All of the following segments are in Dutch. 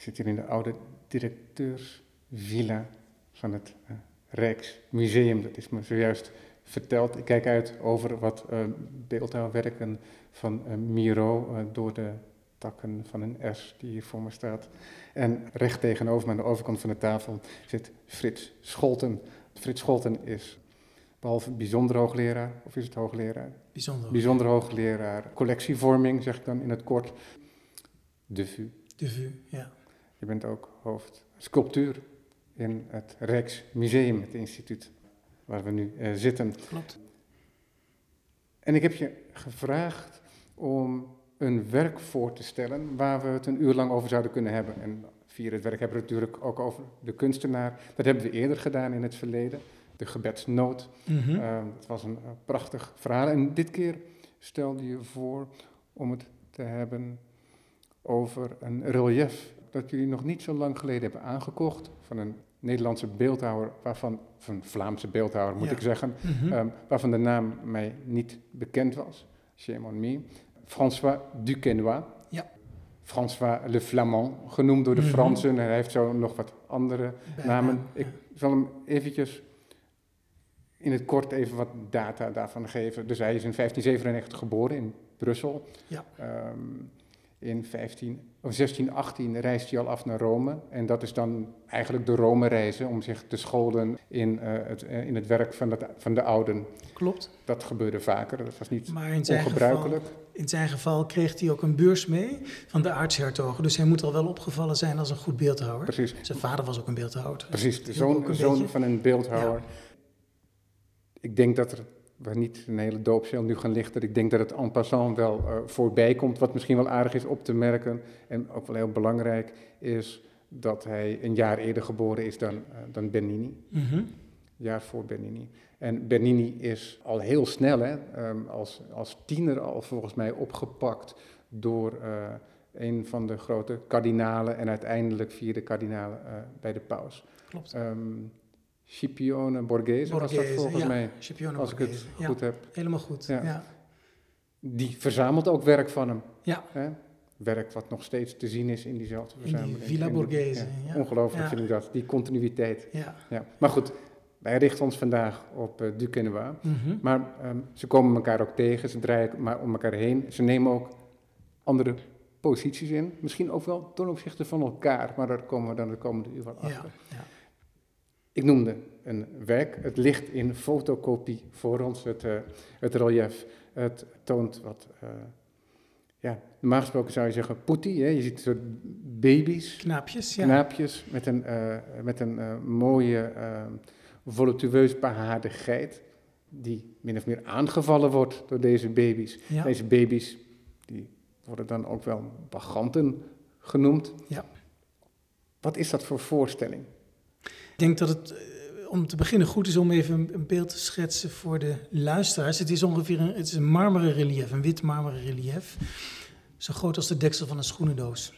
Ik zit hier in de oude directeursvilla van het uh, Rijksmuseum. Dat is me zojuist verteld. Ik kijk uit over wat uh, beeldhouwwerken van uh, Miro door de takken van een S die hier voor me staat. En recht tegenover me aan de overkant van de tafel zit Frits Scholten. Frits Scholten is behalve bijzonder hoogleraar, of is het hoogleraar? Bijzonder. Bijzonder hoogleraar collectievorming, zeg ik dan in het kort. De VU. De VU, ja. Je bent ook hoofd sculptuur in het Rijksmuseum, het instituut waar we nu uh, zitten. Klopt. En ik heb je gevraagd om een werk voor te stellen waar we het een uur lang over zouden kunnen hebben. En via het werk hebben we het natuurlijk ook over de kunstenaar. Dat hebben we eerder gedaan in het verleden. De gebedsnood. Mm -hmm. uh, dat was een uh, prachtig verhaal. En dit keer stelde je voor om het te hebben over een relief dat jullie nog niet zo lang geleden hebben aangekocht van een Nederlandse beeldhouwer, waarvan, een Vlaamse beeldhouwer moet Ja. ik zeggen, Mm -hmm. um, waarvan de naam mij niet bekend was. Shame on me. François Duquesnoy. Ja. François Le Flamand, genoemd door de Mhm. Fransen. En hij heeft zo nog wat andere namen. Ik zal hem eventjes in het kort even wat data daarvan geven. Dus hij is in 1597 geboren in Brussel. Ja. Um, in 15, of 1618 reist hij al af naar Rome. En dat is dan eigenlijk de Rome-reizen om zich te scholen in, uh, het, uh, in het werk van, dat, van de ouden. Klopt. Dat gebeurde vaker, dat was niet Maar in zijn, ongebruikelijk. geval, in zijn geval kreeg hij ook een beurs mee van de aartshertogen. Dus hij moet al wel opgevallen zijn als een goed beeldhouwer. Precies. Zijn vader was ook een beeldhouwer. Precies, de zoon, zoon van een beeldhouwer. Ja. Ik denk dat er waar niet een hele doopcel nu gaan lichten. Ik denk dat het en passant wel uh, voorbij komt. Wat misschien wel aardig is op te merken en ook wel heel belangrijk is dat hij een jaar eerder geboren is dan, uh, dan Bernini. Mm -hmm. Jaar voor Bernini. En Bernini is al heel snel, hè, um, als, als tiener al volgens mij opgepakt door uh, een van de grote kardinalen en uiteindelijk vierde kardinalen bij de paus. Klopt. Um, Scipione Borghese, Borghese was dat volgens ja. mij, Scipione als Borghese. ik het goed heb. Helemaal goed, Ja. Die verzamelt ook werk van hem. Ja. Hè? Werk wat nog steeds te zien is in diezelfde In die verzameling. Villa die- Borghese. Ongelooflijk vind ik dat, die continuïteit. Ja. Ja. Maar goed, wij richten ons vandaag op uh. Maar ehm, ze komen elkaar ook tegen, ze draaien maar om elkaar heen. Ze nemen ook andere posities in. Misschien ook wel ten opzichte van elkaar, maar daar komen we dan de komende uur wel Ja. achter. Ja. Ik noemde een werk. Het ligt in fotocopie voor ons, het, uh, het relief. Het toont wat, uh, ja, normaal gesproken zou je zeggen poetie. Hè? Je ziet soort baby's, Knaapjes, ja. knaapjes met een, uh, met een mooie, voluptueus behaarde geit. Die min of meer aangevallen wordt door deze baby's. Ja. Deze baby's die worden dan ook wel baganten genoemd. Ja. Wat is dat voor voorstelling? Ik denk dat het uh, om te beginnen goed is om even een, een, beeld te schetsen voor de luisteraars. Het is ongeveer een, het is een marmeren relief, een wit marmeren relief. Zo groot als de deksel van een schoenendoos.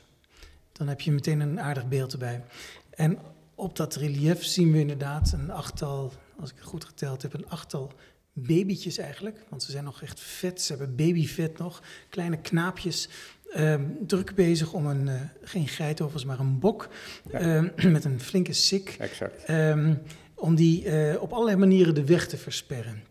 Dan heb je meteen een aardig beeld erbij. En op dat relief zien we inderdaad een achttal, als ik het goed geteld heb, een achttal babytjes eigenlijk. Want ze zijn nog echt vet, ze hebben babyvet nog. Kleine knaapjes Um, druk bezig om een, uh, geen geit overigens, maar een bok ja. um, met een flinke sik. Exact. Um, om die uh, op allerlei manieren de weg te versperren.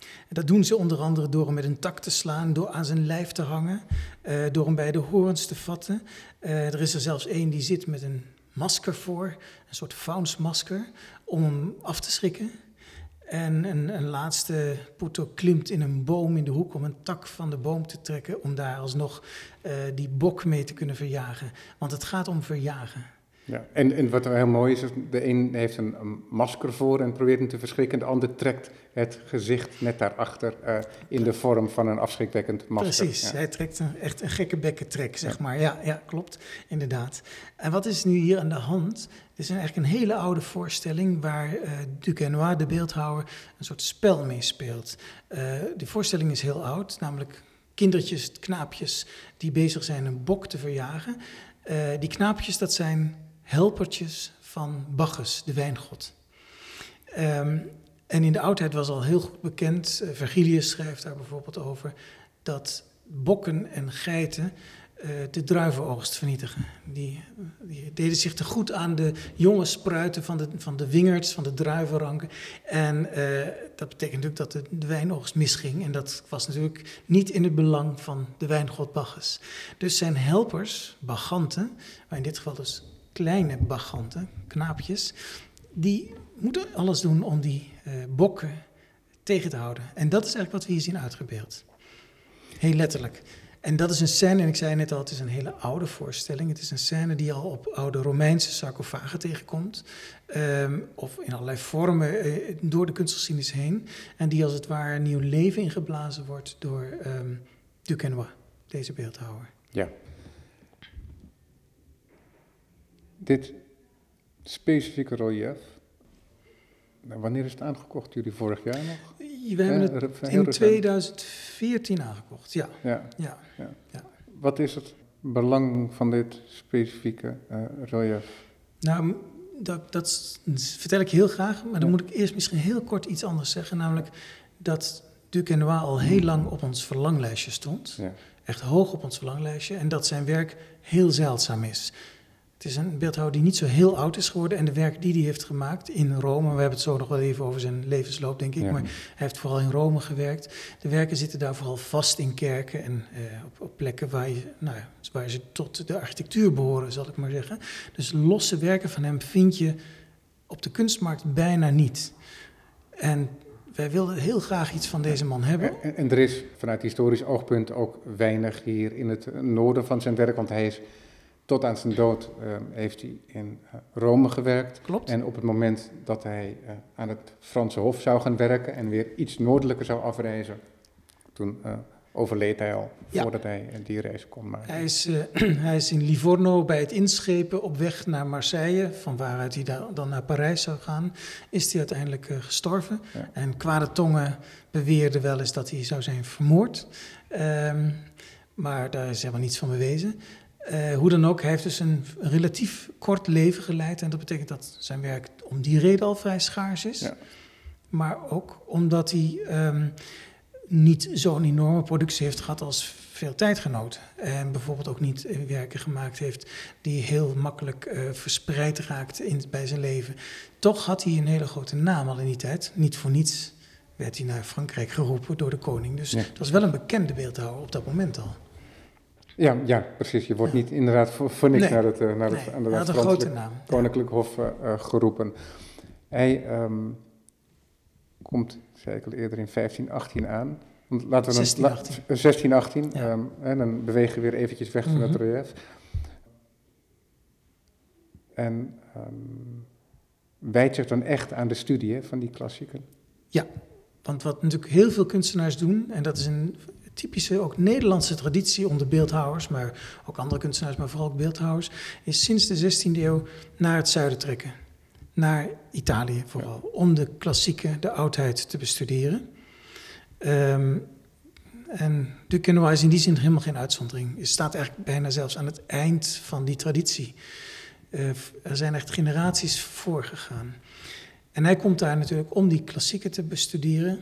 En dat doen ze onder andere door hem met een tak te slaan, door aan zijn lijf te hangen, uh, door hem bij de horens te vatten. Er is er zelfs één die zit met een masker voor, een soort faunsmasker, om hem af te schrikken. En een, een, laatste Puto klimt in een boom in de hoek om een tak van de boom te trekken, om daar alsnog uh, die bok mee te kunnen verjagen. Want het gaat om verjagen. Ja, en, en wat heel mooi is, is de een heeft een, een, masker voor en probeert hem te verschrikken, en de ander trekt het gezicht net daarachter uh, in de vorm van een afschrikwekkend masker. Precies, ja. hij trekt een, echt een gekke bekkentrek, zeg ja. maar. Ja, ja, klopt, inderdaad. En wat is nu hier aan de hand? Het is eigenlijk een hele oude voorstelling waar uh, Duquesnoy, de beeldhouwer, een soort spel mee speelt. Uh, de voorstelling is heel oud, namelijk kindertjes, knaapjes die bezig zijn een bok te verjagen. Uh, die knaapjes, dat zijn helpertjes van Bacchus, de wijngod. Um, en in de oudheid was al heel goed bekend, uh, Vergilius schrijft daar bijvoorbeeld over, dat bokken en geiten eh, de druivenoogst vernietigen. Die, die, deden zich te goed aan de jonge spruiten van de, van de wingerds, van de druivenranken. En uh, dat betekent natuurlijk dat de, de, wijnoogst misging. En dat was natuurlijk niet in het belang van de wijngod Bacchus. Dus zijn helpers, baganten, maar in dit geval dus kleine baganten, knaapjes, die moeten alles doen om die uh, bokken tegen te houden. En dat is eigenlijk wat we hier zien uitgebeeld. Heel letterlijk. En dat is een scène, en ik zei net al, het is een hele oude voorstelling. Het is een scène die al op oude Romeinse sarcofagen tegenkomt. Um, of in allerlei vormen uh, door de kunstgeschiedenis heen. En die als het ware nieuw leven ingeblazen wordt door um, deze beeldhouwer. Ja. Dit specifieke relief, wanneer is het aangekocht? Jullie vorig jaar nog? We hebben het in 2014 aangekocht, ja. Ja. Ja. ja. ja. Wat is het belang van dit specifieke uh, relief? Nou, dat, dat, vertel ik heel graag, maar dan moet ik eerst misschien heel kort iets anders zeggen. Namelijk dat Duquesnoy al heel lang op ons verlanglijstje stond. Echt hoog op ons verlanglijstje. En dat zijn werk heel zeldzaam is. Het is een beeldhouwer die niet zo heel oud is geworden. En de werk die hij heeft gemaakt in Rome, we hebben het zo nog wel even over zijn levensloop, denk ik. Ja. Maar hij heeft vooral in Rome gewerkt. De werken zitten daar vooral vast in kerken en eh, op, op, plekken waar, je, nou waar ze tot de architectuur behoren, zal ik maar zeggen. Dus losse werken van hem vind je op de kunstmarkt bijna niet. En wij wilden heel graag iets van deze man hebben. En, en er is vanuit historisch oogpunt ook weinig hier in het noorden van zijn werk, want hij is tot aan zijn dood uh, heeft hij in uh, Rome gewerkt. Klopt. En op het moment dat hij uh, aan het Franse Hof zou gaan werken en weer iets noordelijker zou afreizen, toen overleed hij al Ja. voordat hij die reis kon maken. Hij is, eh, hij is in Livorno bij het inschepen op weg naar Marseille, van waaruit hij da- dan naar Parijs zou gaan, is hij uiteindelijk eh, gestorven. Ja. En kwade tongen beweerden wel eens dat hij zou zijn vermoord. Ehm, maar daar is helemaal niets van bewezen. Eh, hoe dan ook, hij heeft dus een relatief kort leven geleid. En dat betekent dat zijn werk om die reden al vrij schaars is. Ja. Maar ook omdat hij ehm, niet zo'n enorme productie heeft gehad als veel tijdgenoten. En bijvoorbeeld ook niet eh, werken gemaakt heeft die heel makkelijk eh, verspreid raakt in, bij zijn leven. Toch had hij een hele grote naam al in die tijd. Niet voor niets werd hij naar Frankrijk geroepen door de koning. Dus Ja. het was wel een bekende beeldhouwer op dat moment al. Ja, ja, precies. Je wordt niet inderdaad voor, voor niks Nee. naar het, eh, naar het, Nee, grote naam. Koninklijk Hof eh, eh, geroepen. Hij ehm, komt, zei ik al eerder, in 1518 aan. Want laten we dan, 1618. la- eh, 1618, Ja. ehm, en dan bewegen we weer eventjes weg van het Mhm. relief. En ehm wijdt zich dan echt aan de studie hè, van die klassieken. Want wat natuurlijk heel veel kunstenaars doen, en dat is een typische ook Nederlandse traditie onder beeldhouwers, maar ook andere kunstenaars, maar vooral ook beeldhouwers, is sinds de 16e eeuw naar het zuiden trekken. Naar Italië vooral, om de klassieke, de oudheid te bestuderen. Ehm, en Duquesnoy is in die zin helemaal geen uitzondering. Je staat eigenlijk bijna zelfs aan het eind van die traditie. Eh, er zijn echt generaties voorgegaan. En hij komt daar natuurlijk om die klassieken te bestuderen.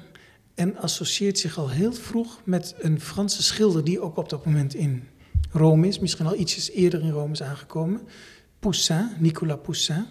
En associeert zich al heel vroeg met een Franse schilder die ook op dat moment in Rome is. Misschien al ietsjes eerder in Rome is aangekomen. Poussin, Nicolas Poussin.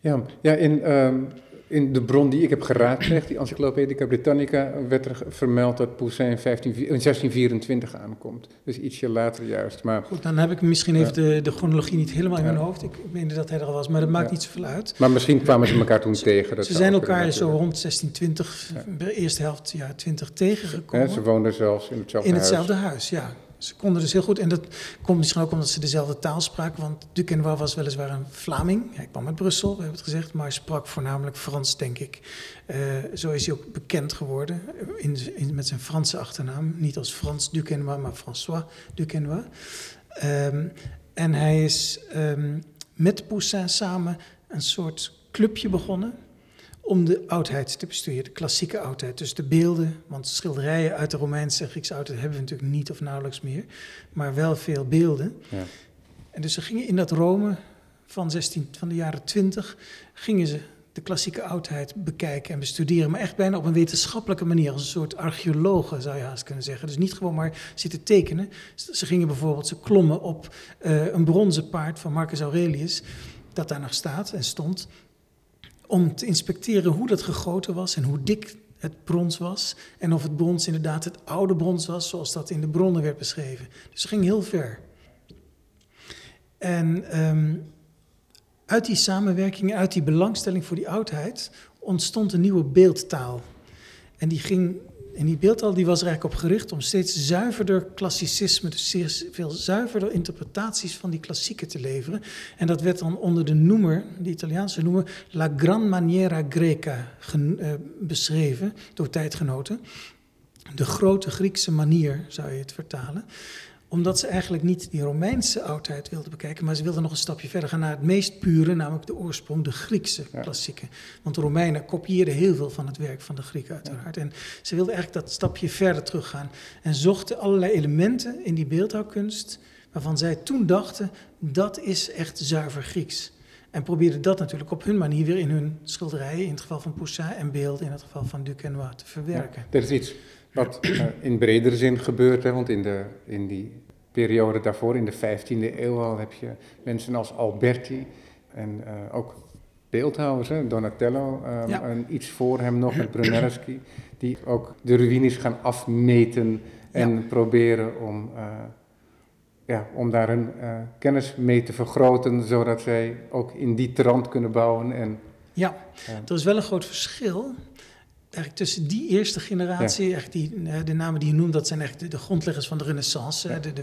Ja, ja in, ehm, in de bron die ik heb geraadpleegd, die Encyclopedica Britannica, werd er vermeld dat Poussin in, 15, in 1624 aankomt. Dus ietsje later juist. Maar, Goed, dan heb ik misschien even Ja. de, de chronologie niet helemaal in Ja. mijn hoofd. Ik meende dat hij er al was, maar dat maakt Ja. niet zoveel uit. maar misschien kwamen ze elkaar toen tegen. Dat Ze zijn kunnen elkaar zo rond 1620, Ja. de eerste helft jaar 20 Ja, tegengekomen. ze woonden zelfs in hetzelfde In huis. hetzelfde huis, ja. Ze konden dus heel goed, en dat komt misschien ook omdat ze dezelfde taal spraken, want Duquesnoy was weliswaar een Vlaming. Hij kwam uit Brussel, we hebben het gezegd, maar hij sprak voornamelijk Frans, denk ik. Eh, zo is hij ook bekend geworden in, in- met zijn Franse achternaam. Niet als Frans Duquesnoy, maar François Duquesnoy. Ehm, en hij is ehm, met Poussin samen een soort clubje begonnen om de oudheid te bestuderen, de klassieke oudheid. Dus de beelden, want schilderijen uit de Romeinse en Griekse oudheid hebben we natuurlijk niet of nauwelijks meer, maar wel veel beelden. Ja. En dus ze gingen in dat Rome van, 16, van de jaren 20, gingen ze de klassieke oudheid bekijken en bestuderen, maar echt bijna op een wetenschappelijke manier, als een soort archeologen zou je haast kunnen zeggen. Dus niet gewoon maar zitten tekenen. Ze gingen bijvoorbeeld, ze klommen op uh, een bronzen paard van Marcus Aurelius, dat daar nog staat en stond, om te inspecteren hoe dat gegoten was en hoe dik het brons was. En of het brons inderdaad het oude brons was, zoals dat in de bronnen werd beschreven. Dus ze ging heel ver. En um, uit die samenwerking, uit die belangstelling voor die oudheid, ontstond een nieuwe beeldtaal. En die, ging, en die beeldtaal die was er eigenlijk op gericht om steeds zuiverder klassicisme, dus zeer veel zuiverder interpretaties van die klassieken te leveren. En dat werd dan onder de noemer, de Italiaanse noemer, La Gran Maniera Greca uh, beschreven door tijdgenoten. De grote Griekse manier zou je het vertalen omdat ze eigenlijk niet die Romeinse oudheid wilden bekijken, maar ze wilden nog een stapje verder gaan naar het meest pure, namelijk de oorsprong, de Griekse klassieken. Want de Romeinen kopieerden heel veel van het werk van de Grieken uiteraard. En ze wilden eigenlijk dat stapje verder teruggaan en zochten allerlei elementen in die beeldhouwkunst waarvan zij toen dachten, dat is echt zuiver Grieks. En probeerden dat natuurlijk op hun manier weer in hun schilderijen, in het geval van Poussin en beelden, in het geval van Duquesnoy, te verwerken. Ja, is iets wat uh, in bredere zin gebeurt, hè, want in, de, in die periode daarvoor, in de 15e eeuw al, heb je mensen als Alberti en uh, ook beeldhouwers, hè, Donatello, um, ja. en iets voor hem nog met Brunelleschi, die ook de ruïnes gaan afmeten en ja. proberen om, uh, ja, om daar hun uh, kennis mee te vergroten, zodat zij ook in die trant kunnen bouwen. En, ja, er is wel een groot verschil eigenlijk tussen die eerste generatie, echt die, eh, de namen die je noemt, dat zijn echt de, de grondleggers van de renaissance, de, de,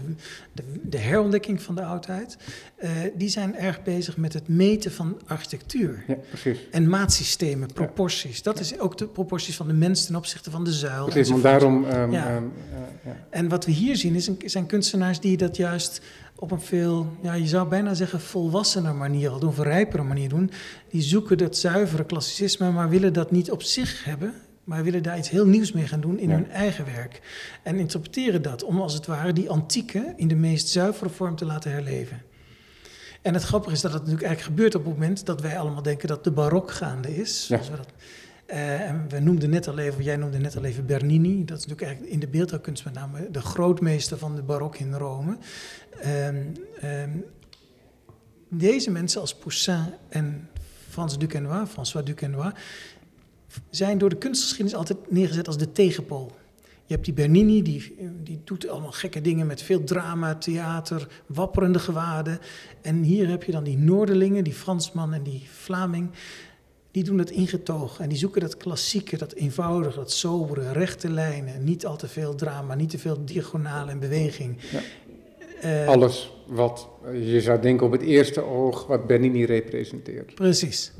de, de, herontdekking van de oudheid. Uh, die zijn erg bezig met het meten van architectuur. Ja, precies. En maatsystemen, proporties. Dat is ook de proporties van de mens ten opzichte van de zuil. Precies, want daarom... Um, ja. Um, uh, en wat we hier zien is een, zijn kunstenaars die dat juist op een veel, ja, je zou bijna zeggen volwassener manier al doen, of een rijpere manier doen. Die zoeken dat zuivere klassicisme, maar willen dat niet op zich hebben, maar willen daar iets heel nieuws mee gaan doen in hun eigen werk. En interpreteren dat om als het ware die antieke in de meest zuivere vorm te laten herleven. En het grappige is dat het natuurlijk eigenlijk gebeurt op het moment dat wij allemaal denken dat de barok gaande is. Zoals we dat en we noemden net al even, jij noemde net al even Bernini. Dat is natuurlijk eigenlijk in de beeldhouwkunst met name de grootmeester van de barok in Rome. Um, um, deze mensen als Poussin en Frans Duquesnoy, François Duquesnoy, zijn door de kunstgeschiedenis altijd neergezet als de tegenpool. Je hebt die Bernini, die, die doet allemaal gekke dingen met veel drama, theater, wapperende gewaden. En hier heb je dan die Noorderlingen, die Fransman en die Vlaming die doen het ingetogen en die zoeken dat klassieke, dat eenvoudige, dat sobere, rechte lijnen. Niet al te veel drama, niet te veel diagonale en beweging. Ja. Uh, Alles wat je zou denken op het eerste oog wat Bernini representeert. Precies.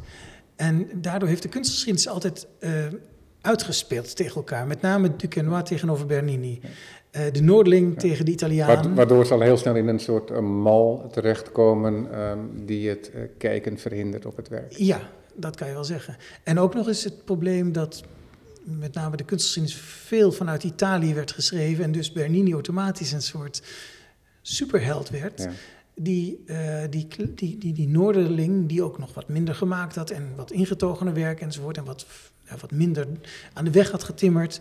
En daardoor heeft de kunstgeschiedenis altijd uh, uitgespeeld tegen elkaar. Met name Duquesnoy tegenover Bernini. Uh, de Noordeling ja. tegen de Italianen. Waardoor ze al heel snel in een soort mal terechtkomen um, die het kijken verhindert op het werk. Ja, dat kan je wel zeggen. En ook nog eens het probleem dat met name de kunstgeschiedenis veel vanuit Italië werd geschreven en dus Bernini automatisch een soort superheld werd. Ja. Die, uh, die, die, die, die Noorderling, die ook nog wat minder gemaakt had en wat ingetogener werk enzovoort en wat, ja, wat minder aan de weg had getimmerd,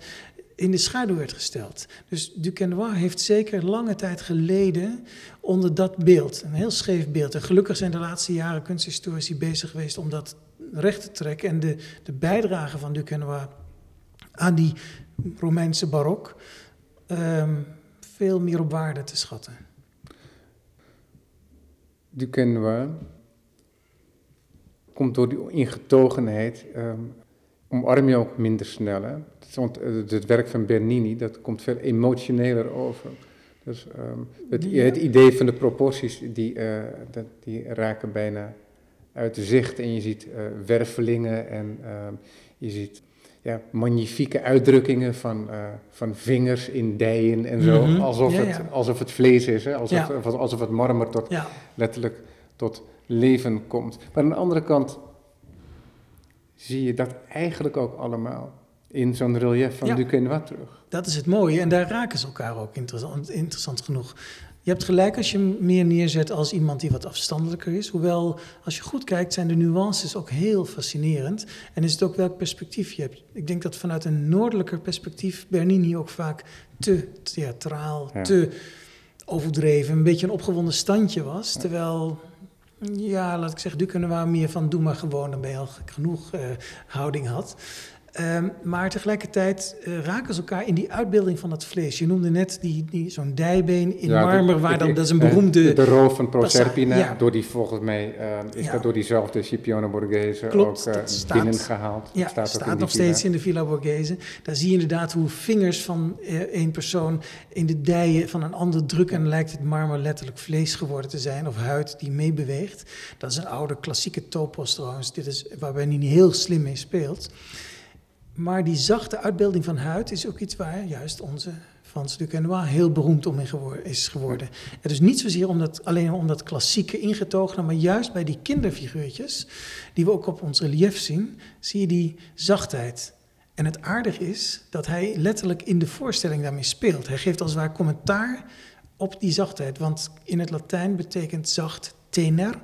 in de schaduw werd gesteld. Dus Duquesnoy heeft zeker lange tijd geleden onder dat beeld. Een heel scheef beeld. En gelukkig zijn de laatste jaren kunsthistorici bezig geweest om dat recht te trekken en de, de bijdrage van Duquesnoy aan die Romeinse barok um, veel meer op waarde te schatten. Duquesnoy komt door die ingetogenheid, um, omarm je ook minder snel. Hè? Want het werk van Bernini, dat komt veel emotioneler over. Dus um, het, het, idee van de proporties, die, uh, dat, die raken bijna uit de zicht. En je ziet uh, wervelingen en uh, je ziet ja, magnifieke uitdrukkingen van, uh, van vingers in dijen en zo. Mm -hmm. alsof, ja, ja. Het, alsof het vlees is, hè? Alsof, ja. alsof het marmer tot, letterlijk tot leven komt. Maar aan de andere kant zie je dat eigenlijk ook allemaal in zo'n relief van Ja. Duquesnoy terug. Dat is het mooie. En daar raken ze elkaar ook interessant, interessant genoeg. Je hebt gelijk als je hem meer neerzet als iemand die wat afstandelijker is. Hoewel, als je goed kijkt, zijn de nuances ook heel fascinerend. En is het ook welk perspectief je hebt. Ik denk dat vanuit een noordelijker perspectief Bernini ook vaak te theatraal, Ja. te overdreven, een beetje een opgewonden standje was. Terwijl, ja, laat ik zeggen, Duquesnoy meer van doe maar gewoon, dan ben je al genoeg eh, houding had. Ehm, maar tegelijkertijd eh, raken ze elkaar in die uitbeelding van dat vlees. Je noemde net die, die, zo'n dijbeen in Ja, marmer, de- waar dan, dat is een eh, beroemde... De, roof van Proserpina, Ja. door die volgens mij, eh, is Ja. dat door diezelfde Scipione Borghese Klopt, ook eh, dat staat- binnengehaald. Ja, staat, die nog villa. steeds in de Villa Borghese. Daar zie je inderdaad hoe vingers van eh, één persoon in de dijen van een ander drukken. En lijkt het marmer letterlijk vlees geworden te zijn, of huid die meebeweegt. Dat is een oude klassieke topos trouwens. Dit is waarbij niet heel slim mee speelt. Maar die zachte uitbeelding van huid is ook iets waar juist onze Frans Duquesnoy heel beroemd om is geworden. Het is niet zozeer om dat, alleen om dat klassieke ingetogen, maar juist bij die kinderfiguurtjes, die we ook op ons relief zien, zie je die zachtheid. En het aardige is dat hij letterlijk in de voorstelling daarmee speelt. Hij geeft als ware commentaar op die zachtheid. Want in het Latijn betekent zacht tener.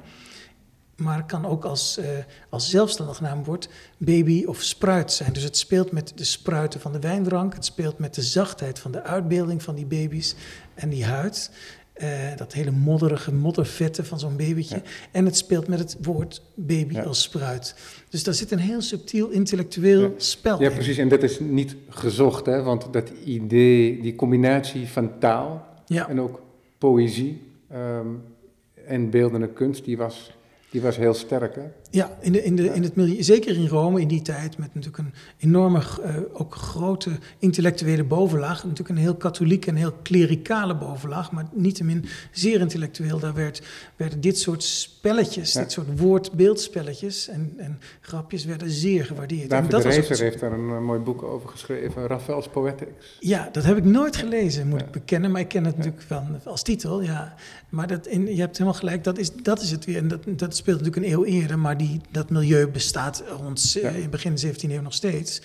Maar het kan ook als, eh, als zelfstandig naamwoord baby of spruit zijn. Dus het speelt met de spruiten van de wijndrank. Het speelt met de zachtheid van de uitbeelding van die baby's en die huid. Eh, dat hele modderige moddervette van zo'n babytje. Ja. En het speelt met het woord baby Ja. als spruit. Dus daar zit een heel subtiel intellectueel Ja. spel Ja, in. precies. En dat is niet gezocht, hè? want dat idee, die combinatie van taal en ook poëzie ehm, en beeldende kunst, die was, die was heel sterk. Hè? Ja, in, de, in, de, in het milieu, zeker in Rome in die tijd, met natuurlijk een enorme, eh, ook grote intellectuele bovenlaag. Natuurlijk een heel katholieke en heel klerikale bovenlaag, maar niettemin zeer intellectueel. Daar werd, werden dit soort spelletjes, Ja. dit soort woord-beeldspelletjes en, en grapjes werden zeer gewaardeerd. En David was het- heeft daar een, eh, mooi boek over geschreven, Raphael's Poetics. Ja, dat heb ik nooit gelezen, moet Ja. ik bekennen. Maar ik ken het Ja. natuurlijk wel als titel, ja. Maar dat in, je hebt helemaal gelijk, dat is, dat is het weer. En dat, dat speelt natuurlijk een eeuw eerder, maar die, dat milieu bestaat rond Ja. in begin 17e eeuw nog steeds.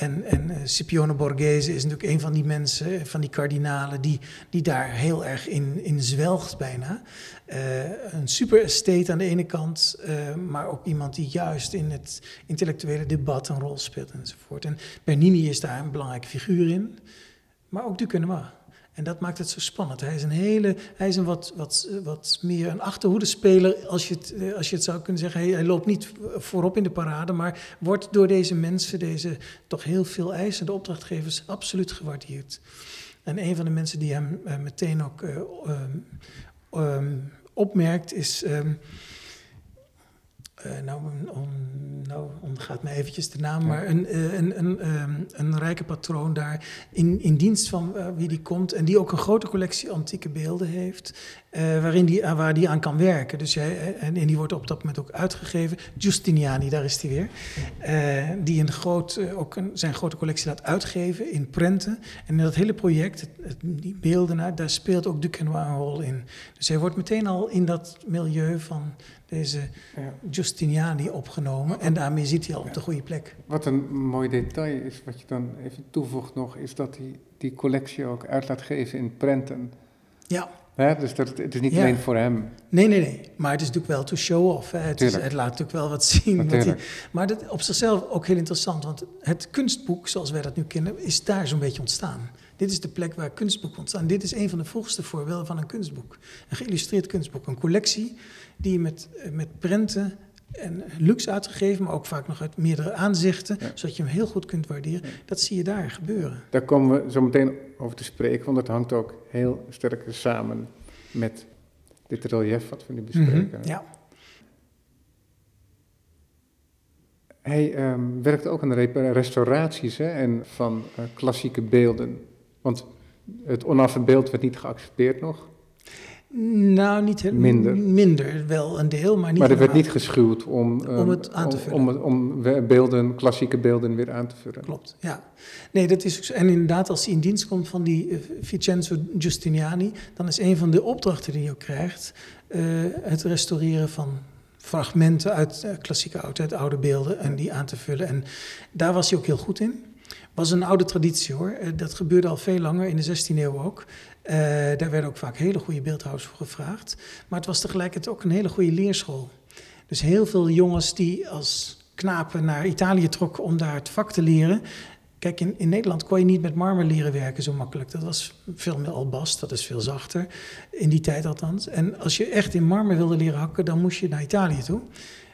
En, en eh, Scipione Borghese is natuurlijk een van die mensen, eh, van die kardinalen, die, die daar heel erg in, in zwelgt bijna. Eh, een super estate aan de ene kant, maar ook iemand die juist in het intellectuele debat een rol speelt enzovoort. En Bernini is daar een belangrijke figuur in, maar ook Duquesnoy. En dat maakt het zo spannend. Hij is een hele, hij is een wat, wat, wat meer een achterhoedespeler, als je het, eh, als je het zou kunnen zeggen. Hij, loopt niet voorop in de parade, maar wordt door deze mensen, deze toch heel veel eisende opdrachtgevers, absoluut gewaardeerd. En een van de mensen die hem eh, meteen ook eh, ehm, opmerkt is. ehm, eh, nou, om, nou ontgaat me eventjes de naam, Ja. maar een, eh, een, een, ehm, een rijke patroon daar in, in dienst van eh, wie die komt en die ook een grote collectie antieke beelden heeft, waarin die, waar die aan kan werken. Dus hij, en, en die wordt op dat moment ook uitgegeven. Giustiniani, daar is hij weer, die een groot, ook een, zijn grote collectie laat uitgeven in prenten. En in dat hele project, het, het- die beelden, nou, daar speelt ook Duquesnoy een rol in. Dus hij wordt meteen al in dat milieu van deze Ja. Giustiniani opgenomen. En daarmee zit hij al op de goede plek. Wat een mooi detail is, wat je dan even toevoegt nog, is dat hij die collectie ook uit laat geven in prenten. Ja? Dus dat, het is niet alleen voor hem. nee, nee, nee. Maar het is natuurlijk wel to show off. Hè. Het, is, Tuurlijk. het laat natuurlijk wel wat zien. wat hij- Natuurlijk. maar dat, op zichzelf ook heel interessant. Want het kunstboek, zoals wij dat nu kennen, is daar zo'n beetje ontstaan. Dit is de plek waar kunstboek ontstaan. Dit is een van de vroegste voorbeelden van een kunstboek. Een geïllustreerd kunstboek. Een collectie die met, eh, met prenten en luxe uitgegeven, maar ook vaak nog uit meerdere aanzichten, Ja. zodat je hem heel goed kunt waarderen. Dat zie je daar gebeuren. Daar komen we zo meteen over te spreken, want dat hangt ook heel sterk samen met dit relief wat we nu bespreken. Mhm, Ja. Hij ehm, werkte ook aan re- restauraties hè, en van eh, klassieke beelden. Want het onafgebeeld werd niet geaccepteerd nog. Nou, niet heel, Minder. Minder, wel een deel, maar niet maar er werd niet geschuwd om, ehm, Om het aan te vullen. Om, om beelden, klassieke beelden weer aan te vullen. Klopt, ja. Nee, dat is zo. En inderdaad, als hij in dienst komt van die eh, Vincenzo Giustiniani, dan is een van de opdrachten die ook krijgt eh, het restaureren van fragmenten uit eh, klassieke oudheid, oude beelden, en die aan te vullen. En daar was hij ook heel goed in. Was een oude traditie hoor. Eh, dat gebeurde al veel langer, in de 16e eeuw ook. Uh, daar werden ook vaak hele goede beeldhouwers voor gevraagd. Maar het was tegelijkertijd ook een hele goede leerschool. Dus heel veel jongens die als knapen naar Italië trokken om daar het vak te leren. Kijk, in, in Nederland kon je niet met marmer leren werken zo makkelijk. Dat was veel meer albast, dat is veel zachter. In die tijd althans. En als je echt in marmer wilde leren hakken, dan moest je naar Italië toe.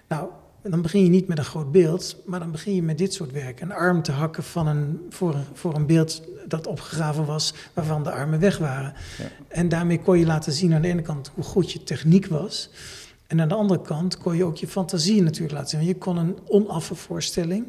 Nou, dan begin je niet met een groot beeld, maar dan begin je met dit soort werk. Een arm te hakken van een, voor, een, voor een beeld dat opgegraven was, waarvan de armen weg waren. Ja. En daarmee kon je laten zien aan de ene kant hoe goed je techniek was. En aan de andere kant kon je ook je fantasie natuurlijk laten zien. Je kon een onaffe voorstelling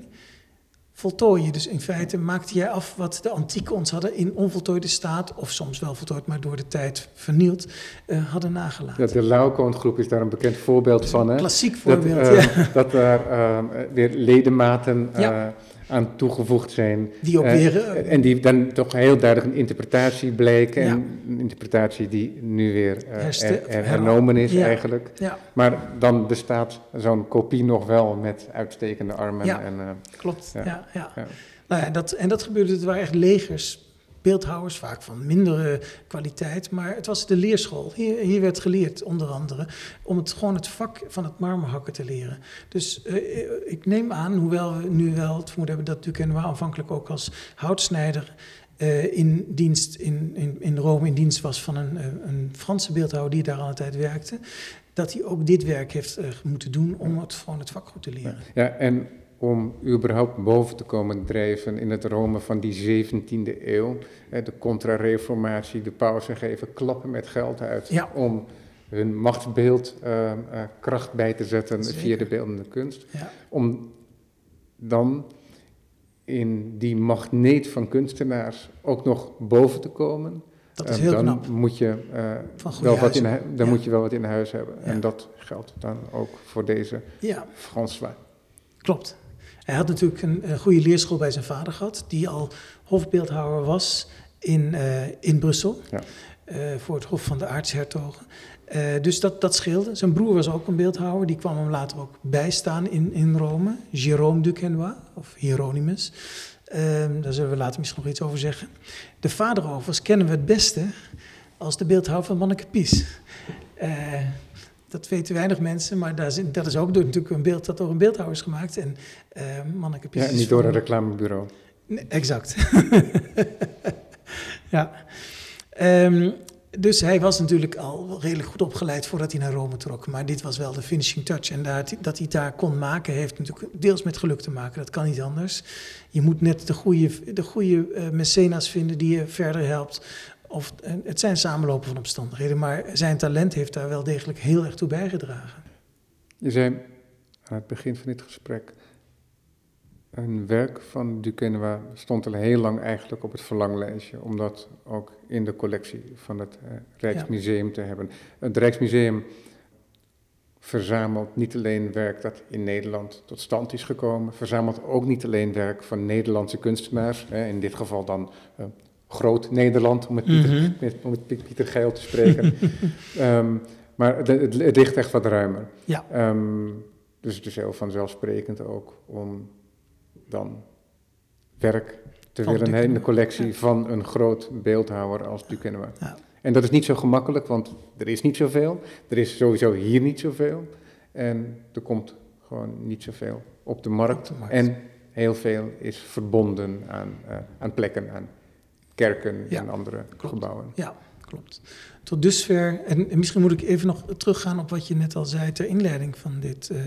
voltooien. Dus in feite maakte jij af wat de antieken ons hadden in onvoltooide staat, of soms wel voltooid, maar door de tijd vernield, uh, hadden nagelaten. Ja, de Laocoon-groep is daar een bekend voorbeeld van. Hè? Klassiek voorbeeld, dat, uh, ja. Dat daar uh, weer ledematen ja aan toegevoegd zijn. Die ook uh, weer, uh, en die dan toch heel duidelijk een interpretatie bleken. Ja. En een interpretatie die nu weer uh, Herste, er, hernomen is ja. eigenlijk. Ja. Maar dan bestaat zo'n kopie nog wel met uitstekende armen. Ja, en, klopt. Ja. Ja, Nou ja, dat, en dat gebeurde, het waren echt legers beeldhouwers, vaak van mindere kwaliteit. Maar het was de leerschool. Hier, hier werd geleerd, onder andere, om het, gewoon het vak van het marmerhakken te leren. Dus uh, ik neem aan, hoewel we nu wel het vermoeden hebben dat Duquesnoy aanvankelijk ook als houtsnijder uh, in dienst in, in, in Rome in dienst was van een, een Franse beeldhouwer die daar al een tijd werkte, dat hij ook dit werk heeft moeten doen om het, gewoon het vak goed te leren. Ja, en om überhaupt boven te komen drijven in het Rome van die 17e eeuw. De contra-reformatie, de pausen geven klappen met geld uit ja. om hun machtsbeeld uh, uh, kracht bij te zetten Zeker. via de beeldende kunst. Ja. Om dan in die magneet van kunstenaars ook nog boven te komen. Dat is heel dan knap. Moet je, uh, wel wat in, dan ja. moet je wel wat in huis hebben. Ja. En dat geldt dan ook voor deze. François. Klopt. Hij had natuurlijk een, een, goede leerschool bij zijn vader gehad, die al hofbeeldhouwer was in, uh, in Brussel. Ja. Uh, voor het Hof van de Aartshertogen. Uh, dus dat, dat scheelde. Zijn broer was ook een beeldhouwer, die kwam hem later ook bijstaan in, in Rome. Jérôme Duquesnoy, of Hieronymus. daar zullen we later misschien nog iets over zeggen. De vader overigens kennen we het beste als de beeldhouwer van Manneke Pies. Dat weten weinig mensen, maar dat is, dat is ook door natuurlijk een beeld dat door een beeldhouwer is gemaakt. En uh, Manneke Ja, niet door een reclamebureau. Nee, exact. ja. Um, dus hij was natuurlijk al redelijk goed opgeleid voordat hij naar Rome trok. Maar dit was wel de finishing touch. En dat, dat hij daar kon maken, heeft natuurlijk deels met geluk te maken. Dat kan niet anders. Je moet net de goede, de goede uh, mecenas vinden die je verder helpt. Of, het zijn samenlopen van omstandigheden, maar zijn talent heeft daar wel degelijk heel erg toe bijgedragen. Je zei aan het begin van dit gesprek, een werk van Duquesnoy stond al heel lang eigenlijk op het verlanglijstje, om dat ook in de collectie van het uh, Rijksmuseum te hebben. Het Rijksmuseum verzamelt niet alleen werk dat in Nederland tot stand is gekomen, verzamelt ook niet alleen werk van Nederlandse kunstenaars, in dit geval dan uh, groot Nederland, om met Pieter, mm -hmm. met, om met Pieter Geil te spreken. um, maar het, het, het, ligt echt wat ruimer. Ja. Um, dus het is heel vanzelfsprekend ook om dan werk te van willen hebben in de collectie ja. van een groot beeldhouwer als Duquesnoy. Ja. En dat is niet zo gemakkelijk, want er is niet zoveel. Er is sowieso hier niet zoveel. En er komt gewoon niet zoveel op de markt. Op de markt. En heel veel is verbonden aan, uh, aan plekken, aan kerken Ja, en andere klopt. gebouwen. Ja, klopt. Tot dusver, en en misschien moet ik even nog teruggaan op wat je net al zei ter inleiding van dit. eh,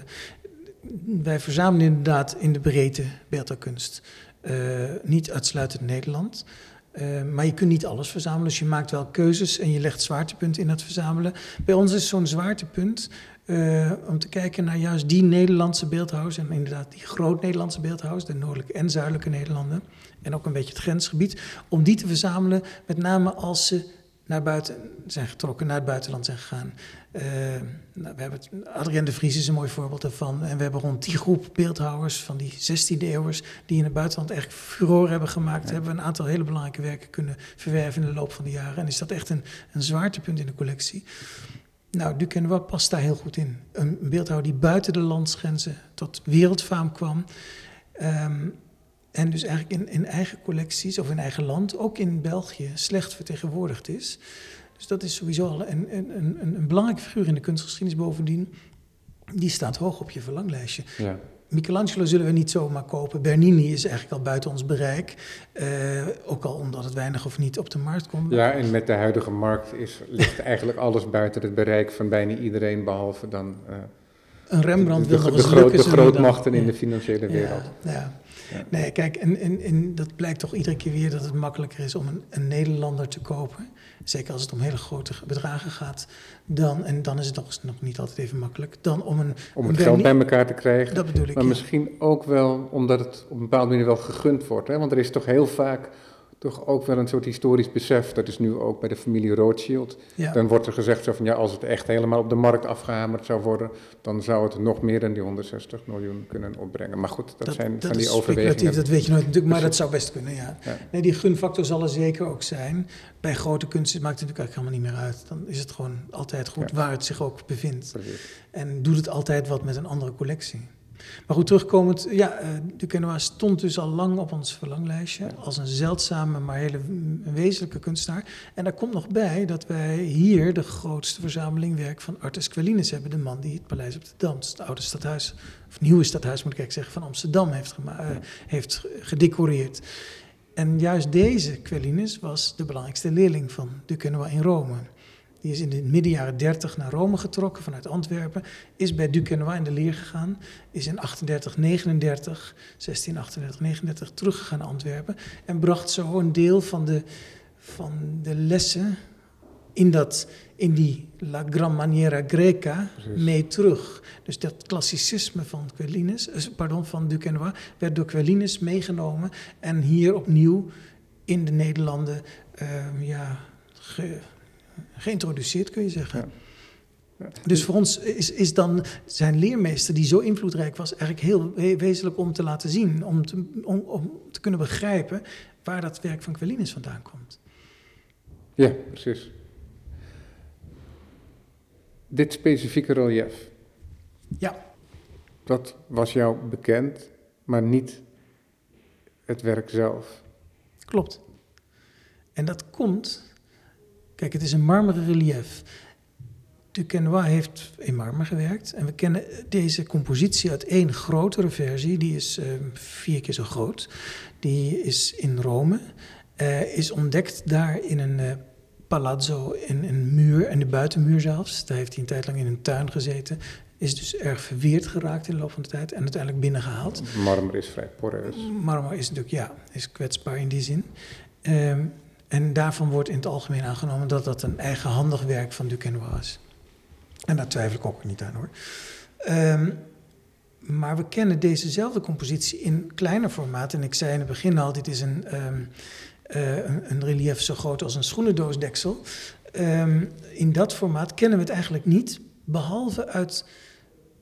wij verzamelen inderdaad in de breedte beeldhouwkunst. Eh, niet uitsluitend Nederland. Eh, maar je kunt niet alles verzamelen, dus je maakt wel keuzes en je legt zwaartepunten in het verzamelen. Bij ons is zo'n zwaartepunt eh, om te kijken naar juist die Nederlandse beeldhouwers. En inderdaad die groot-Nederlandse beeldhouwers, de noordelijke en zuidelijke Nederlanden. En ook een beetje het grensgebied. Om die te verzamelen, met name als ze naar buiten zijn getrokken, naar het buitenland zijn gegaan. Uh, nou, we hebben het, Adrien de Vries is een mooi voorbeeld daarvan. En we hebben rond die groep beeldhouwers van die 16e eeuwers... die in het buitenland echt furore hebben gemaakt... Ja. hebben we een aantal hele belangrijke werken kunnen verwerven in de loop van de jaren. En is dat echt een, een zwaartepunt in de collectie. Nou, Duquesnoy past daar heel goed in. Een beeldhouwer die buiten de landsgrenzen tot wereldfaam kwam... Um, En dus eigenlijk in, in eigen collecties of in eigen land, ook in België, slecht vertegenwoordigd is. Dus dat is sowieso al een, een, een, een belangrijke figuur in de kunstgeschiedenis bovendien. Die staat hoog op je verlanglijstje. Ja. Michelangelo zullen we niet zomaar kopen. Bernini is eigenlijk al buiten ons bereik. Uh, ook al omdat het weinig of niet op de markt komt. Ja, en met de huidige markt is, ligt eigenlijk alles buiten het bereik van bijna iedereen, behalve dan... Uh, een Rembrandt de, wil nog de, eens groot, lukken, de grootmachten in de financiële wereld. Ja, ja. Nee, kijk, en, en, en dat blijkt toch iedere keer weer dat het makkelijker is om een, een Nederlander te kopen. Zeker als het om hele grote bedragen gaat. Dan, en dan is het nog, nog niet altijd even makkelijk. Dan om een. Om het geld bij elkaar te krijgen. Dat bedoel ik. Maar ja. misschien ook wel omdat het op een bepaalde manier wel gegund wordt. Hè? Want er is toch heel vaak toch ook wel een soort historisch besef. Dat is nu ook bij de familie Rothschild. Ja. Dan wordt er gezegd zo van ja, als het echt helemaal op de markt afgehamerd zou worden, dan zou het nog meer dan die 160 miljoen kunnen opbrengen. Maar goed, dat, zijn dat van die is overwegingen. dat weet je nooit natuurlijk, maar dat zou best kunnen, ja. Ja. Nee, die gunfactor zal er zeker ook zijn. Bij grote kunst maakt het natuurlijk eigenlijk helemaal niet meer uit. Dan is het gewoon altijd goed Ja. waar het zich ook bevindt. Precies. En doet het altijd wat met een andere collectie. Maar goed, terugkomend, ja, eh Duquesnoy stond dus al lang op ons verlanglijstje. Als een zeldzame, maar hele wezenlijke kunstenaar. En daar komt nog bij dat wij hier de grootste verzameling werk van Artus Quellinus hebben. De man die het Paleis op de Dam, het oude stadhuis, of nieuwe stadhuis moet ik eigenlijk zeggen, van Amsterdam heeft, eh, heeft gedecoreerd. En juist deze Quellinus was de belangrijkste leerling van Duquesnoy in Rome. Die is in de midden jaren 30 naar Rome getrokken vanuit Antwerpen. Is bij Duquesnoy in de leer gegaan. Is in 38, 39, 16, 38, 39 teruggegaan naar Antwerpen. En bracht zo een deel van de, van de lessen in, dat, in die La Gran Maniera Greca Precies. mee terug. Dus dat klassicisme van Quellinus, eh, pardon, van Duquesnoy werd door Quellinus meegenomen en hier opnieuw in de Nederlanden ehm, ja, ge- geïntroduceerd, kun je zeggen. Ja. Dus voor ons is, is dan zijn leermeester, die zo invloedrijk was, eigenlijk heel we- wezenlijk om te laten zien, om te, om, om te kunnen begrijpen waar dat werk van Quellinus vandaan komt. Ja, precies. Dit specifieke relief, Ja, dat was jou bekend, maar niet het werk zelf. klopt. En dat komt, kijk, het is een marmeren relief. Duquesnoy heeft in marmer gewerkt en we kennen deze compositie uit één grotere versie, die is eh, vier keer zo groot. Die is in Rome, eh, is ontdekt daar in een eh, palazzo, in een muur, en de buitenmuur zelfs. Daar heeft hij een tijd lang in een tuin gezeten. Is dus erg verweerd geraakt in de loop van de tijd en uiteindelijk binnengehaald. Marmer is vrij poreus. Marmer is natuurlijk, ja, is kwetsbaar in die zin. Ehm, en daarvan wordt in het algemeen aangenomen dat dat een eigenhandig werk van Duquesnoy is. En daar twijfel ik ook niet aan hoor. Ehm, maar we kennen dezezelfde compositie in kleiner formaat. En ik zei in het begin al, dit is een, eh, een, relief zo groot als een schoenendoosdeksel. Ehm, in dat formaat kennen we het eigenlijk niet, behalve uit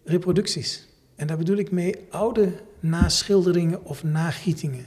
reproducties. En daar bedoel ik mee oude naschilderingen of nagietingen.